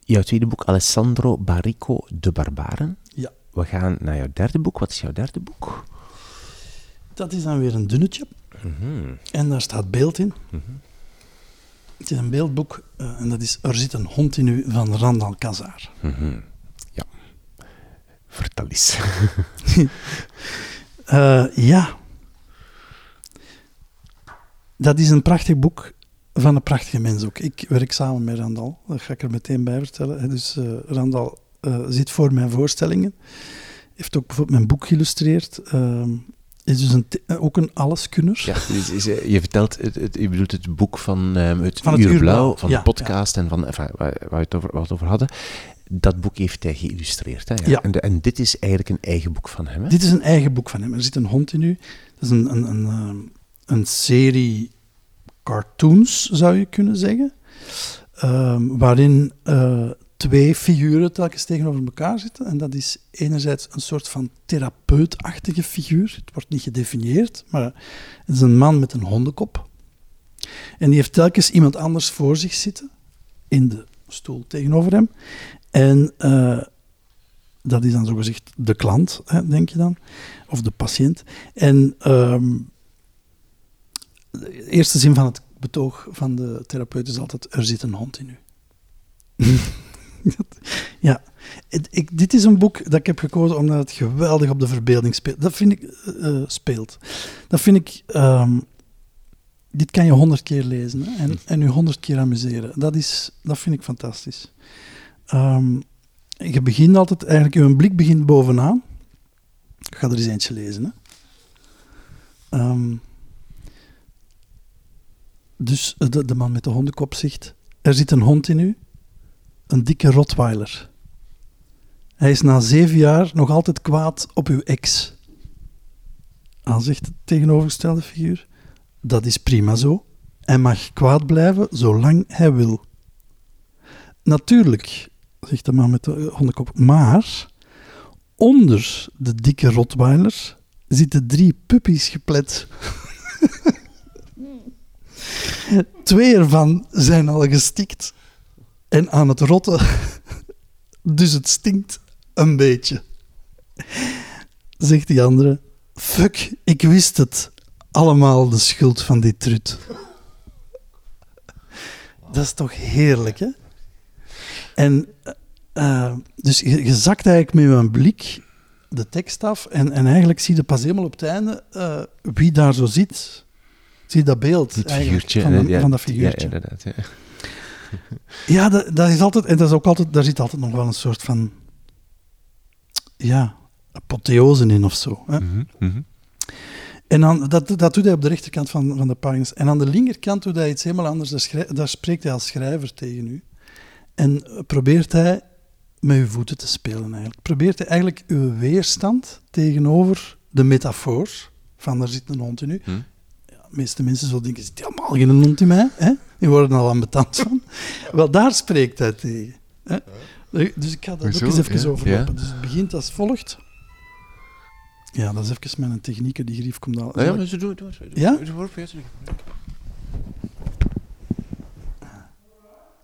jouw tweede boek, Alessandro Barrico, De Barbaren. Ja. We gaan naar jouw derde boek. Wat is jouw derde boek? Dat is dan weer een dunnetje Mhm, en daar staat beeld in. mhm. Het is een beeldboek eh, en dat is Er zit een hond in u van Randal Kazar. Mhm. Vertel eens. Eh, ja. Dat is een prachtig boek van een prachtige mens ook. Ik werk samen met Randal, dat ga ik er meteen bij vertellen. Dus eh, Randal eh, zit voor mijn voorstellingen. Heeft ook bijvoorbeeld mijn boek geïllustreerd. Ehm, is dus een, ook een alleskunner. Ja, dus is, eh, je vertelt, het, het, je bedoelt het boek van ehm, het, Van het Uur Uur Blauw, van ja, de podcast en van enfin, waar, we het over, het over hadden. Dat boek heeft hij geïllustreerd. Hè? Ja. En, de- en dit is eigenlijk een eigen boek van hem. Hè? Dit is een eigen boek van hem. Er zit een hond in u. Dat is een, een, een, ehm, een serie cartoons, zou je kunnen zeggen. Ehm, waarin eh, twee figuren telkens tegenover elkaar zitten. En dat is enerzijds een soort van therapeutachtige figuur. Het wordt niet gedefinieerd, maar het is een man met een hondenkop. En die heeft telkens iemand anders voor zich zitten, in de stoel tegenover hem. En eh, dat is dan zogezegd de klant, hè, denk je dan, of de patiënt. En ehm, de eerste zin van het betoog van de therapeut is altijd: er zit een hond in u. Ja, ik, dit is een boek dat ik heb gekozen omdat het geweldig op de verbeelding speelt. Dat vind ik eh, eh, speelt. Dat vind ik. ehm, dit kan je honderd keer lezen en, en je honderd keer amuseren. Dat, is, dat vind ik fantastisch. Ehm, je begint altijd, eigenlijk, je blik begint bovenaan. Ik ga er eens eentje lezen. Hè. Ehm, dus de, de man met de hondenkop zegt: Er zit een hond in u, een dikke Rottweiler. Hij is na zeven jaar nog altijd kwaad op uw ex. Dan zegt de tegenovergestelde figuur: Dat is prima zo. Hij mag kwaad blijven zolang hij wil. natuurlijk, zegt de man met de hondenkop, maar onder de dikke Rottweiler zitten drie puppies geplet. Twee ervan zijn al gestikt en aan het rotten, dus het stinkt een beetje. Zegt die andere, fuck, ik wist het. Allemaal de schuld van die trut. Dat is toch heerlijk, hè? En eh, dus je, je zakt eigenlijk met een blik de tekst af en, en eigenlijk zie je pas helemaal op het einde eh, wie daar zo zit. Zie je dat beeld Het figuurtje. van, hè, de- ja, van dat figuurtje. Ja, inderdaad. Ja. Ja, dat, dat is altijd, en dat is ook altijd, daar zit altijd nog wel een soort van, ja, apotheose in of zo. Hè? Mhm, mhm. En dan, dat, dat doet hij op de rechterkant van, van de pagina's. En aan de linkerkant doet hij iets helemaal anders. Daar spreekt hij als schrijver tegen u. En probeert hij met uw voeten te spelen eigenlijk. Probeert hij eigenlijk uw weerstand tegenover de metafoor van er zit een hond in u. Hm. Ja, de meeste mensen zullen denken, zit helemaal geen hond in mij? Hè? Die worden al ambetant van. Wel, daar spreekt hij tegen. Hè? Dus ik ga dat Hoezo? ook eens even Ja, overlopen. ja. Dus het begint als volgt. Ja, dat is even mijn technieken, die grief komt al. Ja, maar zo doe doe- doe- doe- Ja? doe- doe- doe- doe-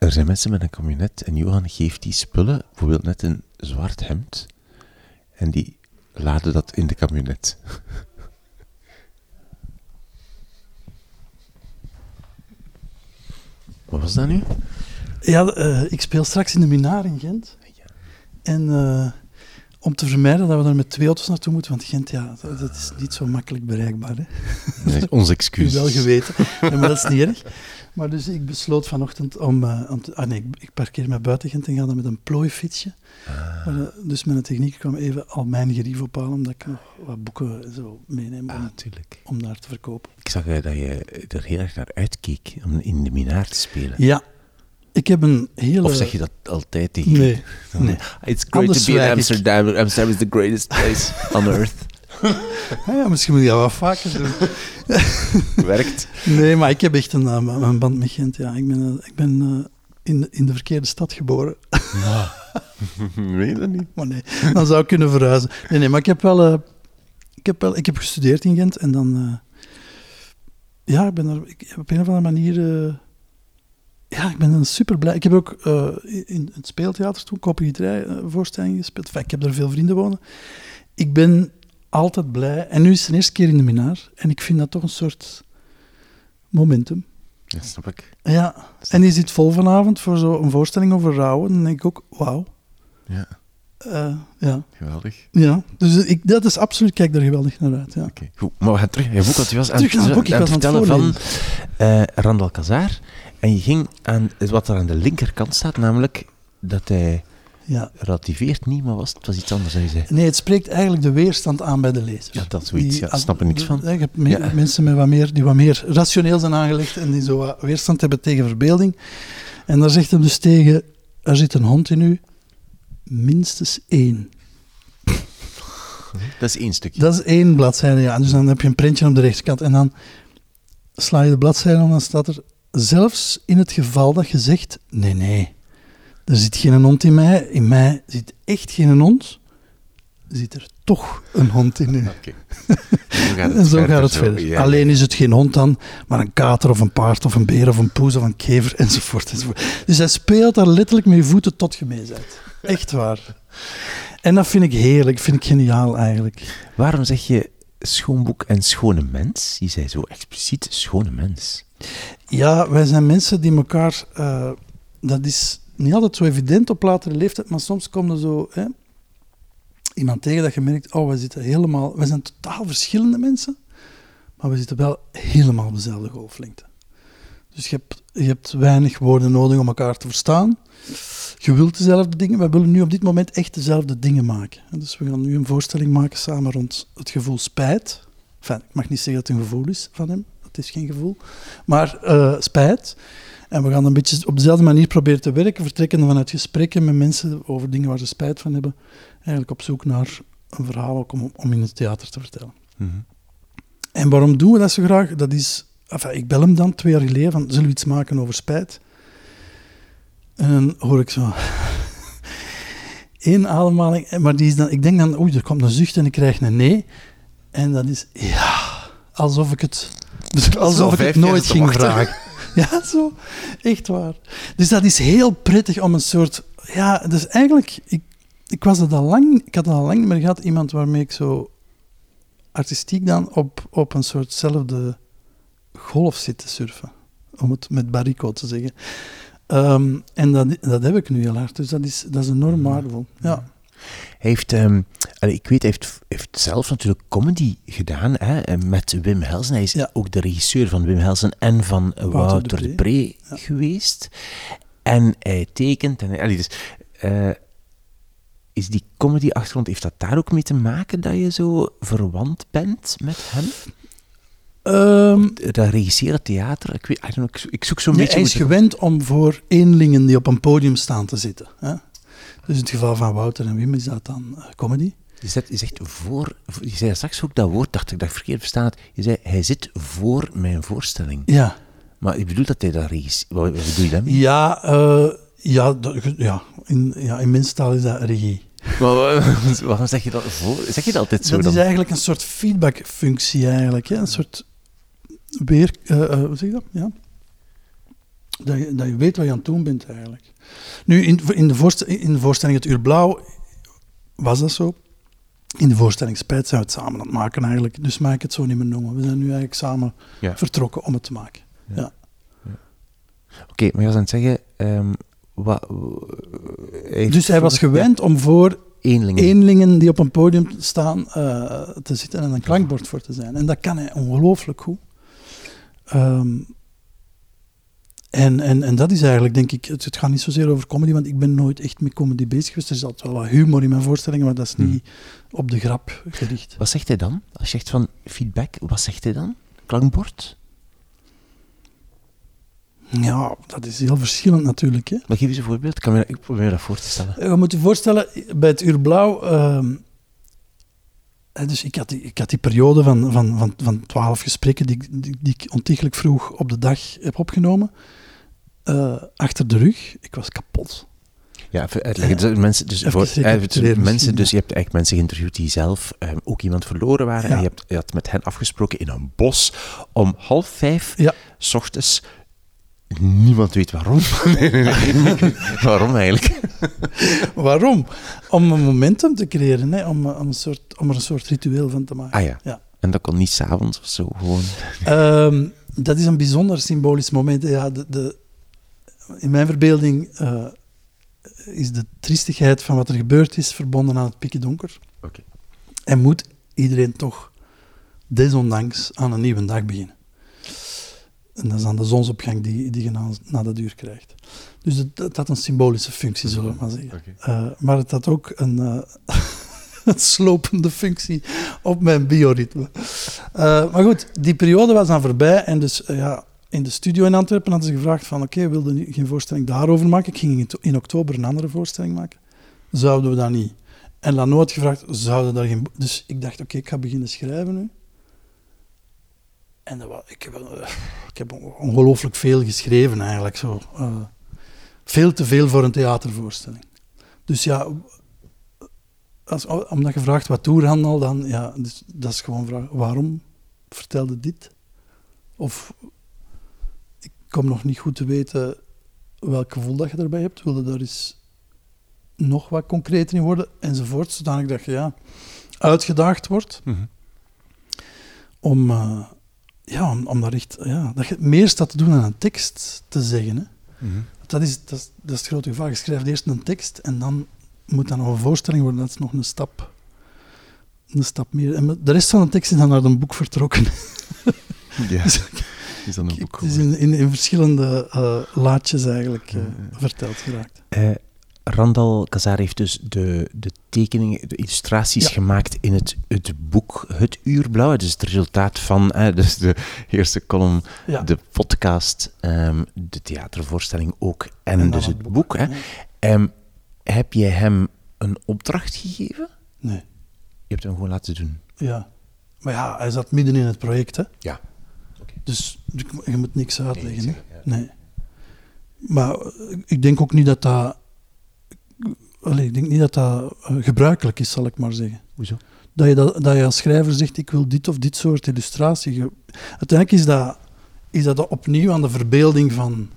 Er zijn mensen met een camionet en Johan geeft die spullen, bijvoorbeeld net een zwart hemd, en die laden dat in de camionet. Wat was dat nu? Ja, eh, ik speel straks in de Minaar in Gent. En eh, om te vermijden dat we daar met twee auto's naartoe moeten, want Gent, ja, dat, dat is niet zo makkelijk bereikbaar. Hè? Nee, ons excuus. wel geweten, ja, maar dat is niet erg. Maar dus ik besloot vanochtend om... eh, om te- ah nee, ik, ik parkeer mij buiten Gent en ga dan met een plooifietsje. Maar, eh, dus mijn techniek kwam even al mijn gerief ophalen, omdat ik nog wat boeken en zo meeneem Ah, om daar te verkopen. Ik zag eh, dat je er heel erg naar uitkeek om in de minaar te spelen. Ja, ik heb een hele... Of zeg je dat altijd tegen Nee, nee. It's great Anders to be in ik. Amsterdam. Amsterdam is the greatest place on earth. Ah ja, misschien moet je dat wat vaker doen. Werkt. Nee, maar ik heb echt een, eh, een band met Gent. Ja. Ik ben, eh, ik ben eh, in, in de verkeerde stad geboren. Weet dat niet. Maar nee, dan zou ik kunnen verhuizen. Nee, nee, maar ik heb wel... ik, heb wel ik heb gestudeerd in Gent en dan... ja, ik ben er ik, op een of andere manier... ja, ik ben super blij. Ik heb ook eh, in het speeltheater toen kopieterij eh, gespeeld. Enfin, ik heb er veel vrienden wonen. Ik ben altijd blij. En nu is het de eerste keer in de Minaar. En ik vind dat toch een soort momentum. Ja, snap ik. Ja, en die zit vol vanavond voor zo'n voorstelling over rouwen. Dan denk ik ook, wauw. Ja, Eh, ja. geweldig. ja, dus ik, dat is absoluut, kijk daar geweldig naar uit. Ja. Oké, goed. Maar we gaan terug naar je boek, want je was aan, Terug naar het boek, ik aan was het aan het vertellen van eh Randal Kazar. En je ging aan wat er aan de linkerkant staat, namelijk dat hij Ja. relativeert niet, maar was, het was iets anders, je zei. Nee, het spreekt eigenlijk de weerstand aan bij de lezer. Ja, dat is zoiets, ja, als- snap er niks van. Hebt me- Ja. mensen met wat meer, die wat meer rationeel zijn aangelegd en die zo wat weerstand hebben tegen verbeelding. En daar zegt hem dus tegen, er zit een hond in u, minstens één. Dat is één stukje. Dat is één bladzijde, ja. Dus dan heb je een printje op de rechterkant. En dan sla je de bladzijde om, dan staat er... Zelfs in het geval dat je zegt... Nee, nee, er zit geen hond in mij. In mij zit echt geen hond. Zit er toch een hond in u. Oké. Zo gaat En zo verder, gaat het zo. verder. Ja, Alleen is het geen hond dan, maar een kater of een paard of een beer of een poes of een kever enzovoort. enzovoort. Dus hij speelt daar letterlijk met je voeten tot je mee bent. Echt waar. En dat vind ik heerlijk, vind ik geniaal eigenlijk. Waarom zeg je schoon boek en schone mens? Je zei zo expliciet schone mens. Ja, wij zijn mensen die elkaar. eh, dat is niet altijd zo evident op latere leeftijd, maar soms komt er zo hè, iemand tegen dat je merkt: oh, wij zitten helemaal. Wij zijn totaal verschillende mensen, maar we zitten wel helemaal op dezelfde golflengte. Dus je hebt, je hebt weinig woorden nodig om elkaar te verstaan. Je wilt dezelfde dingen. Wij willen nu op dit moment echt dezelfde dingen maken. Dus we gaan nu een voorstelling maken samen rond het gevoel spijt. Enfin, ik mag niet zeggen dat het een gevoel is van hem. Het is geen gevoel. Maar eh, spijt. En we gaan een beetje op dezelfde manier proberen te werken, vertrekken vanuit gesprekken met mensen over dingen waar ze spijt van hebben. Eigenlijk op zoek naar een verhaal ook om, om in het theater te vertellen. Mhm. En waarom doen we dat zo graag? Dat is, enfin, ik bel hem dan twee jaar geleden van, zullen we iets maken over spijt? En dan hoor ik zo... Eén ademhaling, maar die is dan... Ik denk dan, oei, er komt een zucht en ik krijg een nee. En dat is, ja, alsof ik het... Dus alsof ik het nooit ging vragen. Ja, zo. Echt waar. Dus dat is heel prettig om een soort... Ja, dus eigenlijk... Ik, ik, was het al lang, ik had al lang niet meer gehad. Iemand waarmee ik zo artistiek dan op, op een soortzelfde golf zit te surfen. Om het met Barico te zeggen. Ehm, en dat, dat heb ik nu heel hard. Dus dat is, dat is enorm waardevol. Ja. Hij heeft, ehm, ik weet, heeft, heeft zelf natuurlijk comedy gedaan hè, met Wim Helsen. Hij is Ja. ook de regisseur van Wim Helsen en van Wouter Wouter de Pre geweest. En hij tekent. En, allee, dus, eh, is die comedy-achtergrond, heeft dat daar ook mee te maken dat je zo verwant bent met hem? Ehm, Dat regisseren, theater, ik, weet, I don't know, ik, zoek zo'n nee, beetje... hij is gewend om voor eenlingen die op een podium staan te zitten. Hè? Dus in het geval van Wouter en Wim is dat dan eh, comedy. Je zegt, je zegt voor, je zei straks ook dat woord, dacht ik, dat ik verkeerd verstaan had. Je zei, hij zit voor mijn voorstelling. Ja. Maar je bedoelt dat hij dat regisseert? Wat, wat bedoel je daarmee? Ja, eh, ja, ja, in, ja, in mensentaal is dat regie. Maar wa- waarom zeg je dat voor? Zeg je dat altijd zo dat dan? is eigenlijk een soort feedbackfunctie eigenlijk. Een soort weer... eh, hoe zeg je dat? Ja. Dat je, dat je weet wat je aan het doen bent eigenlijk. Nu, in, in, de, voorst- in de voorstelling Het Uur Blauw was dat zo. In de voorstelling Spijt zijn we het samen aan het maken eigenlijk. Dus mag ik het zo niet meer noemen. We zijn nu eigenlijk samen Ja. vertrokken om het te maken. Ja. Oké, maar je was aan het zeggen... ehm wat, heeft Dus hij was gewend om voor Ja, eenlingen. eenlingen die op een podium staan eh, te zitten en een klankbord voor te zijn. En dat kan hij ongelooflijk goed. Ehm, en, en, en dat is eigenlijk, denk ik, het, het gaat niet zozeer over comedy, want ik ben nooit echt met comedy bezig geweest. Er is altijd wel wat humor in mijn voorstellingen, maar dat is niet op de grap gericht. Wat zegt hij dan? Als je zegt van feedback, wat zegt hij dan? Klankbord? Ja, dat is heel verschillend natuurlijk. Hè. Maar geef eens een voorbeeld. Ik, kan me, ik probeer me dat voor te stellen. Je moet je voorstellen, bij het Uur Blauw... ehm, hè, dus ik had die, ik had die periode van, van, van, van 12 gesprekken die, die, die ik ontiegelijk vroeg op de dag heb opgenomen. Eh, achter de rug. Ik was kapot. Ja, even uitleggen. Dus, mensen, dus, Even voor, eh, mensen, misschien, dus je hebt eigenlijk mensen geïnterviewd die zelf ehm, ook iemand verloren waren. Ja. En je, hebt, je had met hen afgesproken in een bos om half vijf Ja. s ochtends. Niemand weet waarom. waarom eigenlijk? Waarom? Om een momentum te creëren, hè? Om, eh, om, een soort, om er een soort ritueel van te maken. Ah ja. Ja. En dat kon niet s'avonds of zo gewoon. Ehm, dat is een bijzonder symbolisch moment. Ja, de, de, in mijn verbeelding eh, is de triestigheid van wat er gebeurd is verbonden aan het pikken donker. En moet iedereen toch desondanks aan een nieuwe dag beginnen. En dat is dan de zonsopgang die, die je na, na dat uur krijgt. Dus het, het had een symbolische functie, zullen we maar zeggen. Eh, maar het had ook een, eh, een slopende functie op mijn bioritme. Maar goed, die periode was dan voorbij. En dus ja, in de studio in Antwerpen hadden ze gevraagd van oké, wilde je geen voorstelling daarover maken? Ik ging in, oktober een andere voorstelling maken. Zouden we dat niet? En Lano had gevraagd, zouden daar geen... Dus ik dacht, oké, ik ga beginnen schrijven nu. En ik, heb, eh, ik heb ongelooflijk veel geschreven eigenlijk. Zo. eh, veel te veel voor een theatervoorstelling. Dus ja, als, omdat je vraagt wat toerhandel, dan ja, dus, dat is gewoon vraag, waarom vertelde dit? Of kom nog niet goed te weten welk gevoel dat je daarbij hebt. Wilde daar eens nog wat concreter in worden, enzovoort. Zodanig dat je ja, uitgedaagd wordt Mhm. om, eh, ja, om, om daar echt, ja, dat je meer staat te doen aan een tekst te zeggen. Hè. Mhm. Dat, is, dat, is, dat is het grote gevaar. Je schrijft eerst een tekst en dan moet dat nog een voorstelling worden. Dat is nog een stap, een stap meer. En de rest van de tekst is dan naar een boek vertrokken. Ja. Is dan een boek Het is geworden. in, in, in verschillende eh, laadjes eigenlijk eh, verteld geraakt. Eh, Randal Kazar heeft dus de, de tekeningen, de illustraties Ja. gemaakt in het, het boek Het Uurblauw. Het is het resultaat van eh, dus de eerste column, Ja. de podcast, ehm, de theatervoorstelling ook en, dus het boek, boek. hè. ja. Ehm, heb jij hem een opdracht gegeven? Nee, Je hebt hem gewoon laten doen. ja. Maar ja, hij zat midden in het project, hè. Ja. Dus je moet niks uitleggen, hè. ja. Nee. Maar eh, ik denk ook niet dat dat... Ik denk niet dat dat eh, gebruikelijk is, zal ik maar zeggen. Hoezo? Dat je, dat, dat je als schrijver zegt, ik wil dit of dit soort illustratie. Uiteindelijk is dat, is dat opnieuw aan de verbeelding van,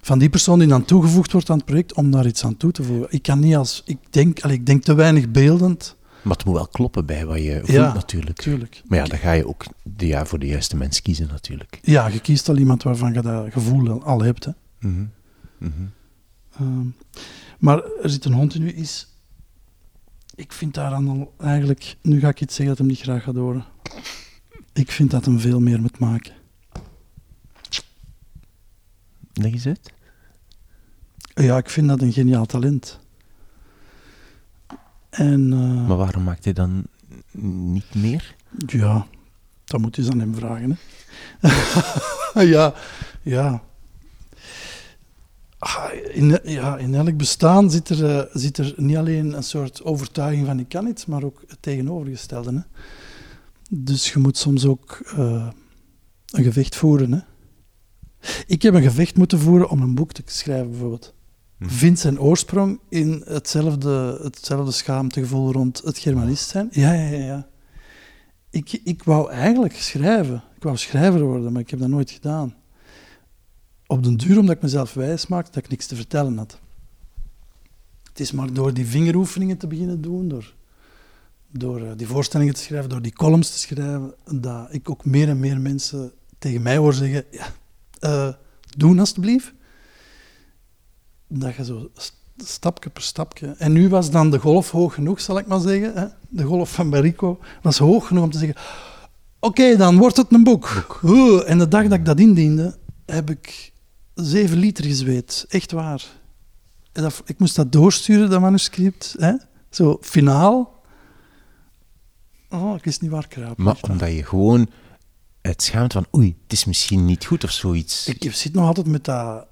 van die persoon die dan toegevoegd wordt aan het project, om daar iets aan toe te voegen. Ik kan niet als... Ik denk, allee, ik denk te weinig beeldend. Maar het moet wel kloppen bij wat je voelt Ja, natuurlijk. Tuurlijk. Maar ja, dan ga je ook de, ja, voor de juiste mens kiezen natuurlijk. Ja, je kiest al iemand waarvan je dat gevoel al- hebt. Hè. Mhm. Mhm. Ehm, maar er zit een hond in u, is... Ik vind daar dan al eigenlijk... Nu ga ik iets zeggen dat hem niet graag gaat horen. Ik vind dat hem veel meer moet maken. Leg eens uit. Ja, ik vind dat een geniaal talent. En eh, Maar waarom maakt hij dan niet meer? ja, dat moet je aan hem vragen. Hè. ja, ja. Ah, In, ja. In elk bestaan zit er, eh, zit er niet alleen een soort overtuiging van ik kan iets, maar ook het tegenovergestelde. Hè. Dus je moet soms ook eh, een gevecht voeren. Hè. Ik heb een gevecht moeten voeren om een boek te schrijven, bijvoorbeeld. Vindt zijn oorsprong in hetzelfde, hetzelfde schaamtegevoel rond het Germanist zijn. Ja, ja, ja. ja. Ik, ik wou eigenlijk schrijven. Ik wou schrijver worden, maar ik heb dat nooit gedaan. Op den duur, omdat ik mezelf wijs maakte dat ik niks te vertellen had. Het is maar door die vingeroefeningen te beginnen doen, door, door eh, die voorstellingen te schrijven, door die columns te schrijven, dat ik ook meer en meer mensen tegen mij hoor zeggen, ja, eh, doen alstublieft dat je zo st- stapje per stapje. En nu was dan de golf hoog genoeg, zal ik maar zeggen. Hè? De golf van Berico was hoog genoeg om te zeggen: Oké, dan wordt het een boek. En de dag dat ik dat indiende, heb ik zeven liter gezweet. Echt waar. En dat, ik moest dat doorsturen, dat manuscript. Hè? Zo, finaal. Oh, ik wist niet waar kruipen. Maar omdat je gewoon het schaamt van oei, het is misschien niet goed of zoiets. Ik zit nog altijd met dat.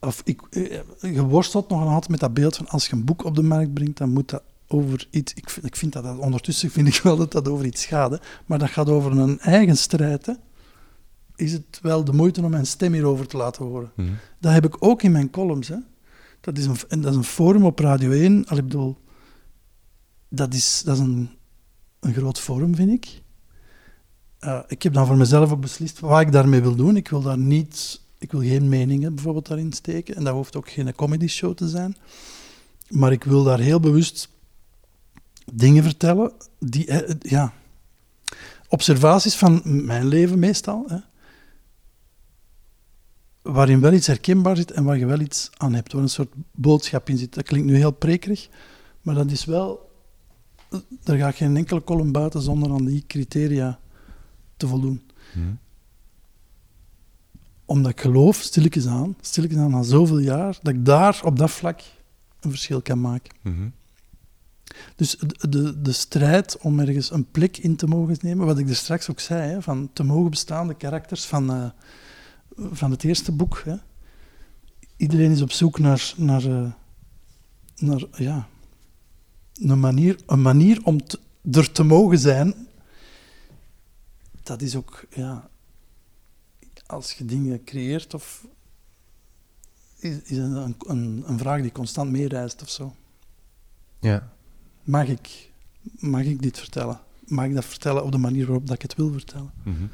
Of ik, eh, je worstelt nog altijd met dat beeld van als je een boek op de markt brengt, dan moet dat over iets. Ik, vind- ik vind dat, dat ondertussen vind ik wel dat dat over iets gaat, hè, maar dat gaat over een eigen strijd. Hè. Is het wel de moeite om mijn stem hierover te laten horen? Mhm. Dat heb ik ook in mijn columns. Hè. Dat, is een, en dat is een forum op Radio 1. Al, ik bedoel, dat is, dat is een, een groot forum, vind ik. Eh, ik heb dan voor mezelf ook beslist wat ik daarmee wil doen. Ik wil daar niet... Ik wil geen meningen bijvoorbeeld daarin steken. En dat hoeft ook geen comedy show te zijn. Maar ik wil daar heel bewust dingen vertellen die... eh, ja, observaties van mijn leven meestal. Hè, waarin wel iets herkenbaar zit en waar je wel iets aan hebt, waar een soort boodschap in zit. Dat klinkt nu heel prekerig, maar dat is wel... Er gaat geen enkele column buiten zonder aan die criteria te voldoen. Mhm. Omdat ik geloof, stilletjes aan, stilletjes aan, na zoveel jaar, dat ik daar op dat vlak een verschil kan maken. Mhm. Dus de, de, strijd om ergens een plek in te mogen nemen, wat ik er straks ook zei, hè, van te mogen bestaan, de karakters van, eh, van het eerste boek. Hè. Iedereen is op zoek naar, naar, eh, naar ja, een, manier, een manier om te- er te mogen zijn. Dat is ook, ja, als je dingen creëert, of is, is een, een, een vraag die constant meereist of zo. Ja. Mag ik, mag ik dit vertellen? Mag ik dat vertellen op de manier waarop dat ik het wil vertellen? Mhm.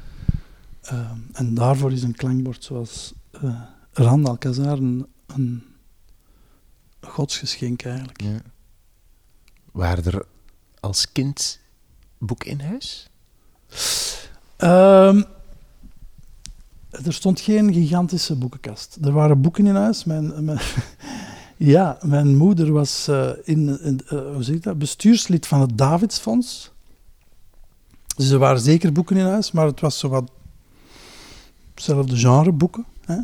Ehm, en daarvoor is een klankbord zoals eh Rand Alcazar een, een godsgeschenk eigenlijk. ja. Waren er als kind boeken in huis? Ehm, er stond geen gigantische boekenkast. Er waren boeken in huis. Mijn, mijn- ja, mijn moeder was eh, in, in, eh, hoe zeg ik dat? bestuurslid van het Davidsfonds. Dus er waren zeker boeken in huis, maar het was zo wat hetzelfde genre boeken. Hè?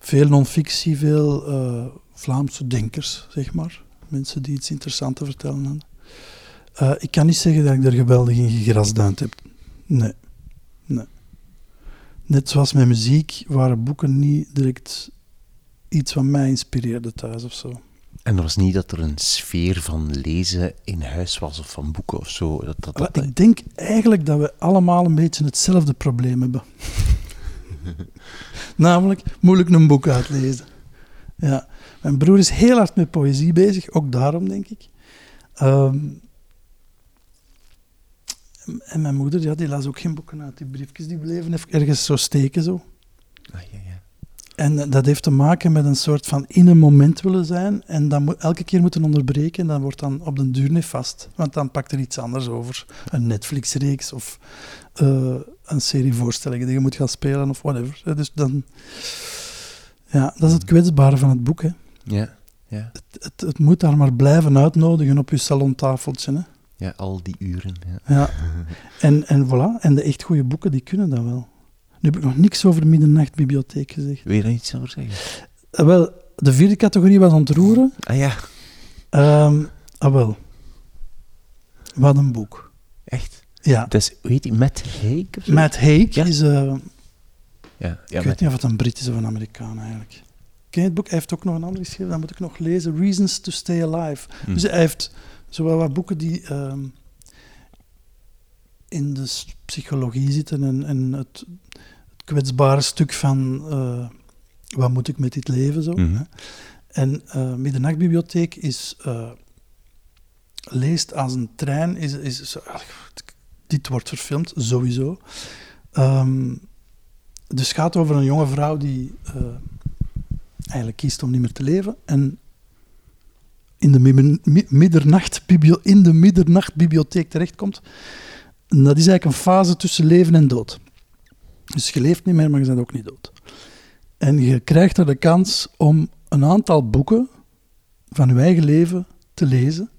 Veel non-fictie, veel eh, Vlaamse denkers, zeg maar. Mensen die iets interessants te vertellen hadden. Ik kan niet zeggen dat ik er geweldig in gegrasduind heb. Nee. nee. Net zoals met muziek waren boeken niet direct iets wat mij inspireerde thuis of zo. En er was niet dat er een sfeer van lezen in huis was of van boeken of zo. Dat, dat, Maar dat, ik denk eigenlijk dat we allemaal een beetje hetzelfde probleem hebben. Namelijk, moeilijk een boek uitlezen. Ja. Mijn broer is heel hard met poëzie bezig, ook daarom, denk ik. Ehm, en mijn moeder, ja, die las ook geen boeken uit. Die briefjes die bleven even ergens zo steken. Zo. Ah, ja, ja. En eh, dat heeft te maken met een soort van in een moment willen zijn en dan elke keer moeten onderbreken en dan wordt dan op den duur niet vast. Want dan pakt er iets anders over. Een Netflix-reeks of eh, een serie voorstellingen die je moet gaan spelen of whatever. Dus dan... Ja, dat is het kwetsbare van het boek. Hè. Ja, ja. Het, het, het moet daar maar blijven uitnodigen op je salontafeltje. Hè. Ja, al die uren. Ja. Ja. En, en voilà. En de echt goede boeken, die kunnen dat wel. Nu heb ik nog niks over Middernachtbibliotheek gezegd. Wil je daar iets over zeggen? Eh, wel, de vierde categorie was ontroeren. Ah ja, Ehm ah wel. Wat een boek. echt. Ja. Dat is, hoe heet die? Matt Haig? Matt Haig Ja. is... eh, Ja, ja ik weet niet of het een Brit is of een Amerikaan eigenlijk. Ken je het boek? Hij heeft ook nog een ander geschreven, dat moet ik nog lezen. Reasons to Stay Alive. Hm. Dus hij heeft zowel wat boeken die ehm, in de psychologie zitten en, en het, het kwetsbare stuk van eh, wat moet ik met dit leven zo. Hè. En Middernachtbibliotheek is eh, leest als een trein. Is, is, ach, dit wordt verfilmd, sowieso. Ehm, dus het gaat over een jonge vrouw die eigenlijk kiest om niet meer te leven. En in de, mi- mi- middernachtbibli- in de middernachtbibliotheek terechtkomt. Dat is eigenlijk een fase tussen leven en dood. Dus je leeft niet meer, maar je bent ook niet dood. En je krijgt er de kans om een aantal boeken van je eigen leven te lezen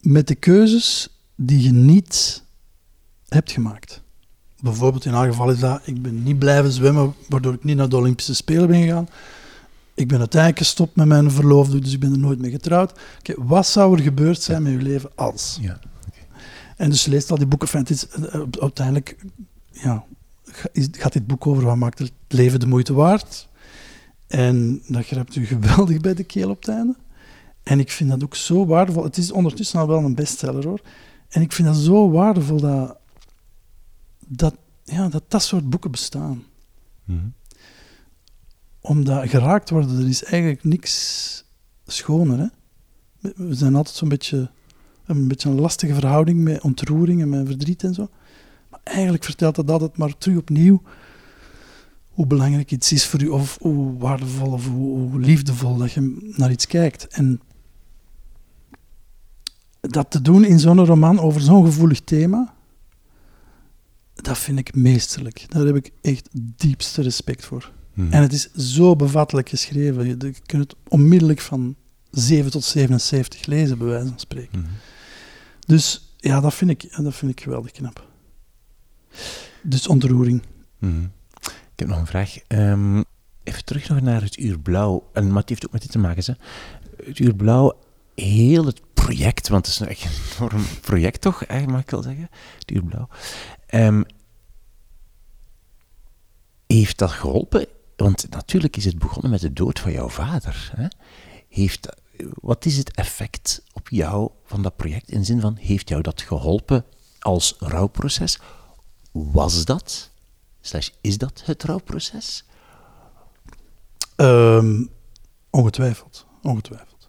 met de keuzes die je niet hebt gemaakt. Bijvoorbeeld in haar geval is dat, ik ben niet blijven zwemmen, waardoor ik niet naar de Olympische Spelen ben gegaan. Ik ben uiteindelijk gestopt met mijn verloofde, dus ik ben er nooit mee getrouwd. Oké, wat zou er gebeurd zijn met je leven als? Ja. En dus je leest al die boeken. Enfin, het is, eh, eh, uiteindelijk ja, gaat dit boek over wat maakt het leven de moeite waard. En dat grijpt u geweldig bij de keel op het einde. En ik vind dat ook zo waardevol. Het is ondertussen al wel een bestseller hoor. En ik vind dat zo waardevol dat dat, ja, dat, dat soort boeken bestaan. Mhm. Omdat geraakt worden, er is eigenlijk niks schoner. Hè? We- zijn altijd zo'n beetje een beetje een lastige verhouding met ontroering en met verdriet en zo. Maar eigenlijk vertelt dat altijd maar terug opnieuw hoe belangrijk iets is voor u, of hoe waardevol of hoe, hoe liefdevol dat je naar iets kijkt. En dat te doen in zo'n roman over zo'n gevoelig thema, dat vind ik meesterlijk. Daar heb ik echt diepste respect voor. Mhm. En het is zo bevattelijk geschreven. Je, je kunt het onmiddellijk van 7 tot 77 lezen, bij wijze van spreken. Mhm. Dus ja, dat vind ik, dat vind ik geweldig knap. Dus ontroering. Mhm. Ik heb nog een vraag. Ehm, even terug nog naar het Uur Blauw. En, het heeft ook met dit te maken. Hè. Het Uur Blauw, heel het project, want het is een echt een enorm project toch, eigenlijk mag ik wel zeggen. Het Uur Blauw. Ehm, heeft dat geholpen? Want natuurlijk is het begonnen met de dood van jouw vader. Hè? Heeft, wat is het effect op jou van dat project? In zin van, heeft jou dat geholpen als rouwproces? Was dat, slash is dat het rouwproces? Ehm, ongetwijfeld. Ongetwijfeld.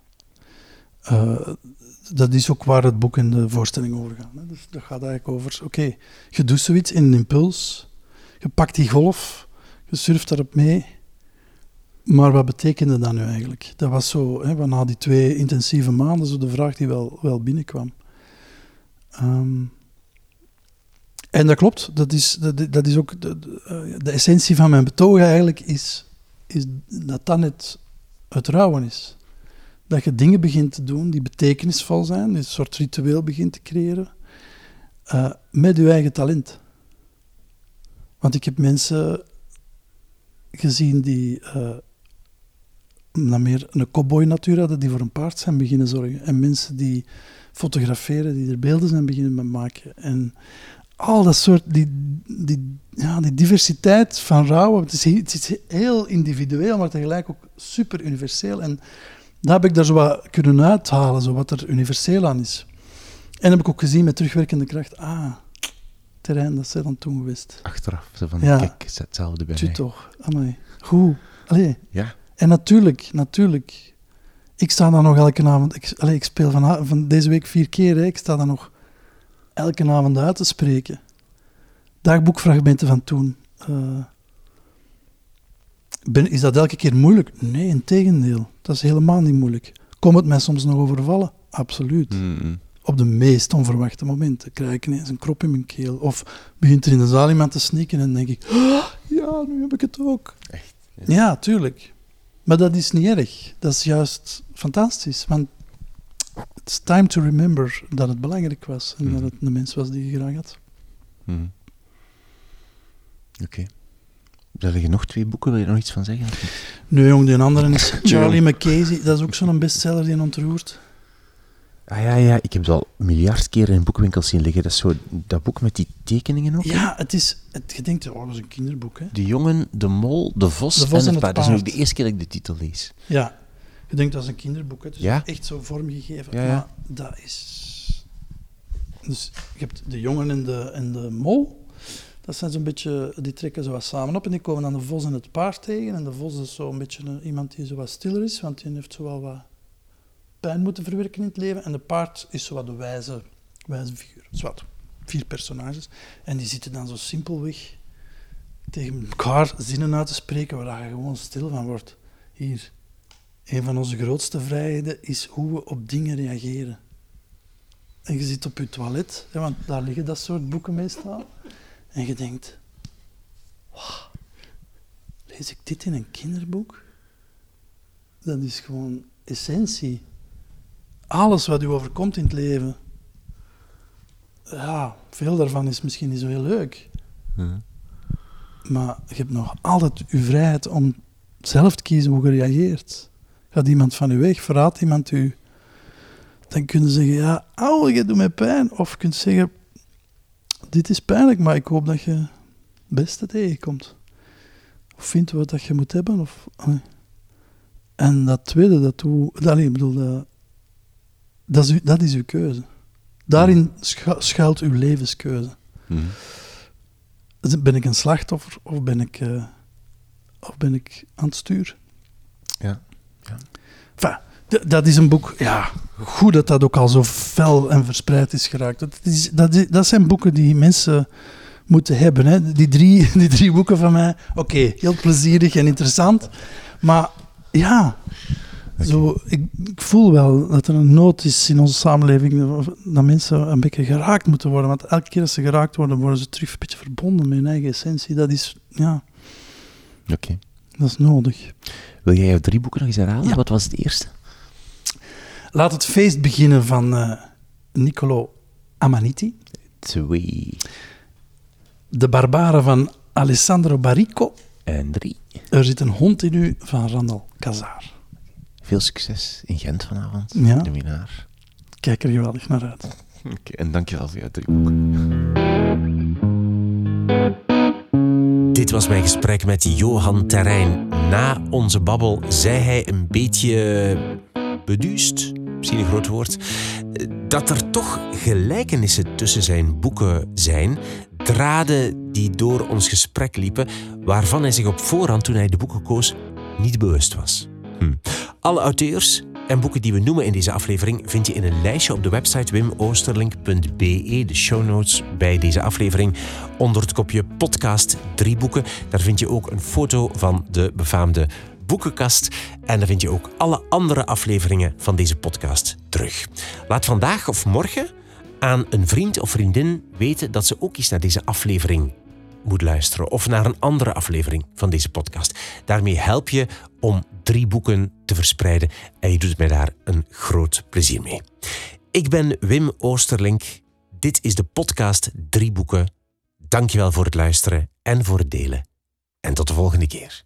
Eh, dat is ook waar het boek en de voorstelling over gaan. Hè. Dus dat gaat eigenlijk over, oké, je doet zoiets in een impuls, je pakt die golf, je surft daarop mee, maar wat betekende dat nu eigenlijk? Dat was zo, hè, na die twee intensieve maanden, zo de vraag die wel, wel binnenkwam. Ehm, en dat klopt, dat is, dat, is ook de, eh, de essentie van mijn betoog eigenlijk, is, is dat dat net het rouwen is. Dat je dingen begint te doen die betekenisvol zijn, een soort ritueel begint te creëren, eh, met je eigen talent. Want ik heb mensen gezien die uh, meer een cowboy-natuur hadden, die voor een paard zijn beginnen zorgen. En mensen die fotograferen, die er beelden zijn beginnen maken. En al dat soort, die, die, ja, die diversiteit van rouwen, het is, het is heel individueel, maar tegelijk ook super universeel. En dat heb ik daar zo wat kunnen uithalen, zo wat er universeel aan is. En heb ik ook gezien met terugwerkende kracht, ah, terrein, dat is dan toen geweest. Achteraf, zo van, Ja. kijk, is hetzelfde bij Tju mij. toch, amai. Goed. Allee. Ja. En natuurlijk, natuurlijk. Ik sta daar nog elke avond... Ik, allee, ik speel van, van deze week vier keer. Hè. Ik sta daar nog elke avond uit te spreken. Dagboekfragmenten van toen. Eh, ben, is dat elke keer moeilijk? Nee, in tegendeel. Dat is helemaal niet moeilijk. Komt het mij soms nog overvallen? Absoluut. Mm. Op de meest onverwachte momenten krijg ik ineens een krop in mijn keel. Of begint er in de zaal iemand te snikken en denk ik... "Ah, ja, nu heb ik het ook. Echt? Ja, tuurlijk. Maar dat is niet erg. Dat is juist fantastisch. Want it's time to remember dat het belangrijk was. En dat het de mens was die je graag had. Mm. Oké. Er liggen nog twee boeken, wil je er nog iets van zeggen? Nu, jong, die andere is Charlie McCasey. Dat is ook zo'n bestseller die ontroert. Ah ja, ja, ik heb het al miljard keer in boekwinkels zien liggen. Dat is zo dat boek met die tekeningen ook. Ja, het is... Het, je denkt, oh, dat is een kinderboek, hè? De jongen, de mol, de vos, De vos en en het paard. Dat is ook de eerste keer dat ik de titel lees. Ja. Je denkt, dat is een kinderboek, hè? Het is Ja. echt zo vormgegeven. Ja, ja. Maar dat is... Dus je hebt de jongen en de, en de mol. Dat zijn zo'n beetje... Die trekken zo wat samen op en die komen dan de vos en het paard tegen. En de vos is zo een beetje een- iemand die zo wat stiller is, want die heeft zo wel wat pijn moeten verwerken in het leven. En de paard is zo wat de wijze, wijze figuur. Zwat. Vier personages. En die zitten dan zo simpelweg tegen elkaar zinnen uit te spreken waar je gewoon stil van wordt. Hier. Een van onze grootste vrijheden is hoe we op dingen reageren. En je zit op je toilet, hè, want daar liggen dat soort boeken meestal. En je denkt, "Wauw, lees ik dit in een kinderboek? Dat is gewoon essentie. Alles wat u overkomt in het leven, ja, veel daarvan is misschien niet zo heel leuk. Maar je hebt nog altijd je vrijheid om zelf te kiezen hoe je reageert. Gaat iemand van u weg, verraadt iemand u, dan kun je zeggen, ja, auw, je doet mij pijn. Of je kunt zeggen, dit is pijnlijk, maar ik hoop dat je het beste tegenkomt. Of vindt wat dat je moet hebben. Of, en dat tweede, dat, doe, ik bedoel, dat, dat, is, uw- dat is uw keuze. Daarin schu- schuilt uw levenskeuze. Mhm. Ben ik een slachtoffer of ben ik, eh, of ben ik aan het stuur? Ja. Enfin, d- dat is een boek, ja, goed dat dat ook al zo fel en verspreid is geraakt. Dat, is, dat, is- dat zijn boeken die mensen moeten hebben. Hè. Die, drie, die drie boeken van mij, oké, heel plezierig en interessant. Maar ja, zo, ik, ik voel wel dat er een nood is in onze samenleving dat mensen een beetje geraakt moeten worden. Want elke keer als ze geraakt worden, worden ze terug een beetje verbonden met hun eigen essentie. Dat is, ja, Oké. dat is nodig. Wil jij jouw drie boeken nog eens herhalen? Ja. Wat was het eerste? Laat het feest beginnen van eh Niccolo Amaniti. Twee. De Barbaren van Alessandro Baricco. En drie. Er zit een hond in u van Randall Kazar. Veel succes in Gent vanavond. Ja. De winnaar. Kijk er geweldig naar uit. Oké, en dankjewel voor jouw drie boeken. Dit was mijn gesprek met Johan Terrein. Na onze babbel zei hij een beetje beduust, misschien een groot woord, dat er toch gelijkenissen tussen zijn boeken zijn, draden die door ons gesprek liepen, waarvan hij zich op voorhand, toen hij de boeken koos, niet bewust was. Hm. Alle auteurs en boeken die we noemen in deze aflevering vind je in een lijstje op de website wimoosterlink.be, de show notes bij deze aflevering, onder het kopje podcast drie boeken. Daar vind je ook een foto van de befaamde boekenkast en daar vind je ook alle andere afleveringen van deze podcast terug. Laat vandaag of morgen aan een vriend of vriendin weten dat ze ook eens naar deze aflevering moet luisteren of naar een andere aflevering van deze podcast. Daarmee help je om drie boeken te verspreiden en je doet mij daar een groot plezier mee. Ik ben Wim Oosterlink. Dit is de podcast Drie Boeken. Dankjewel voor het luisteren en voor het delen. En tot de volgende keer.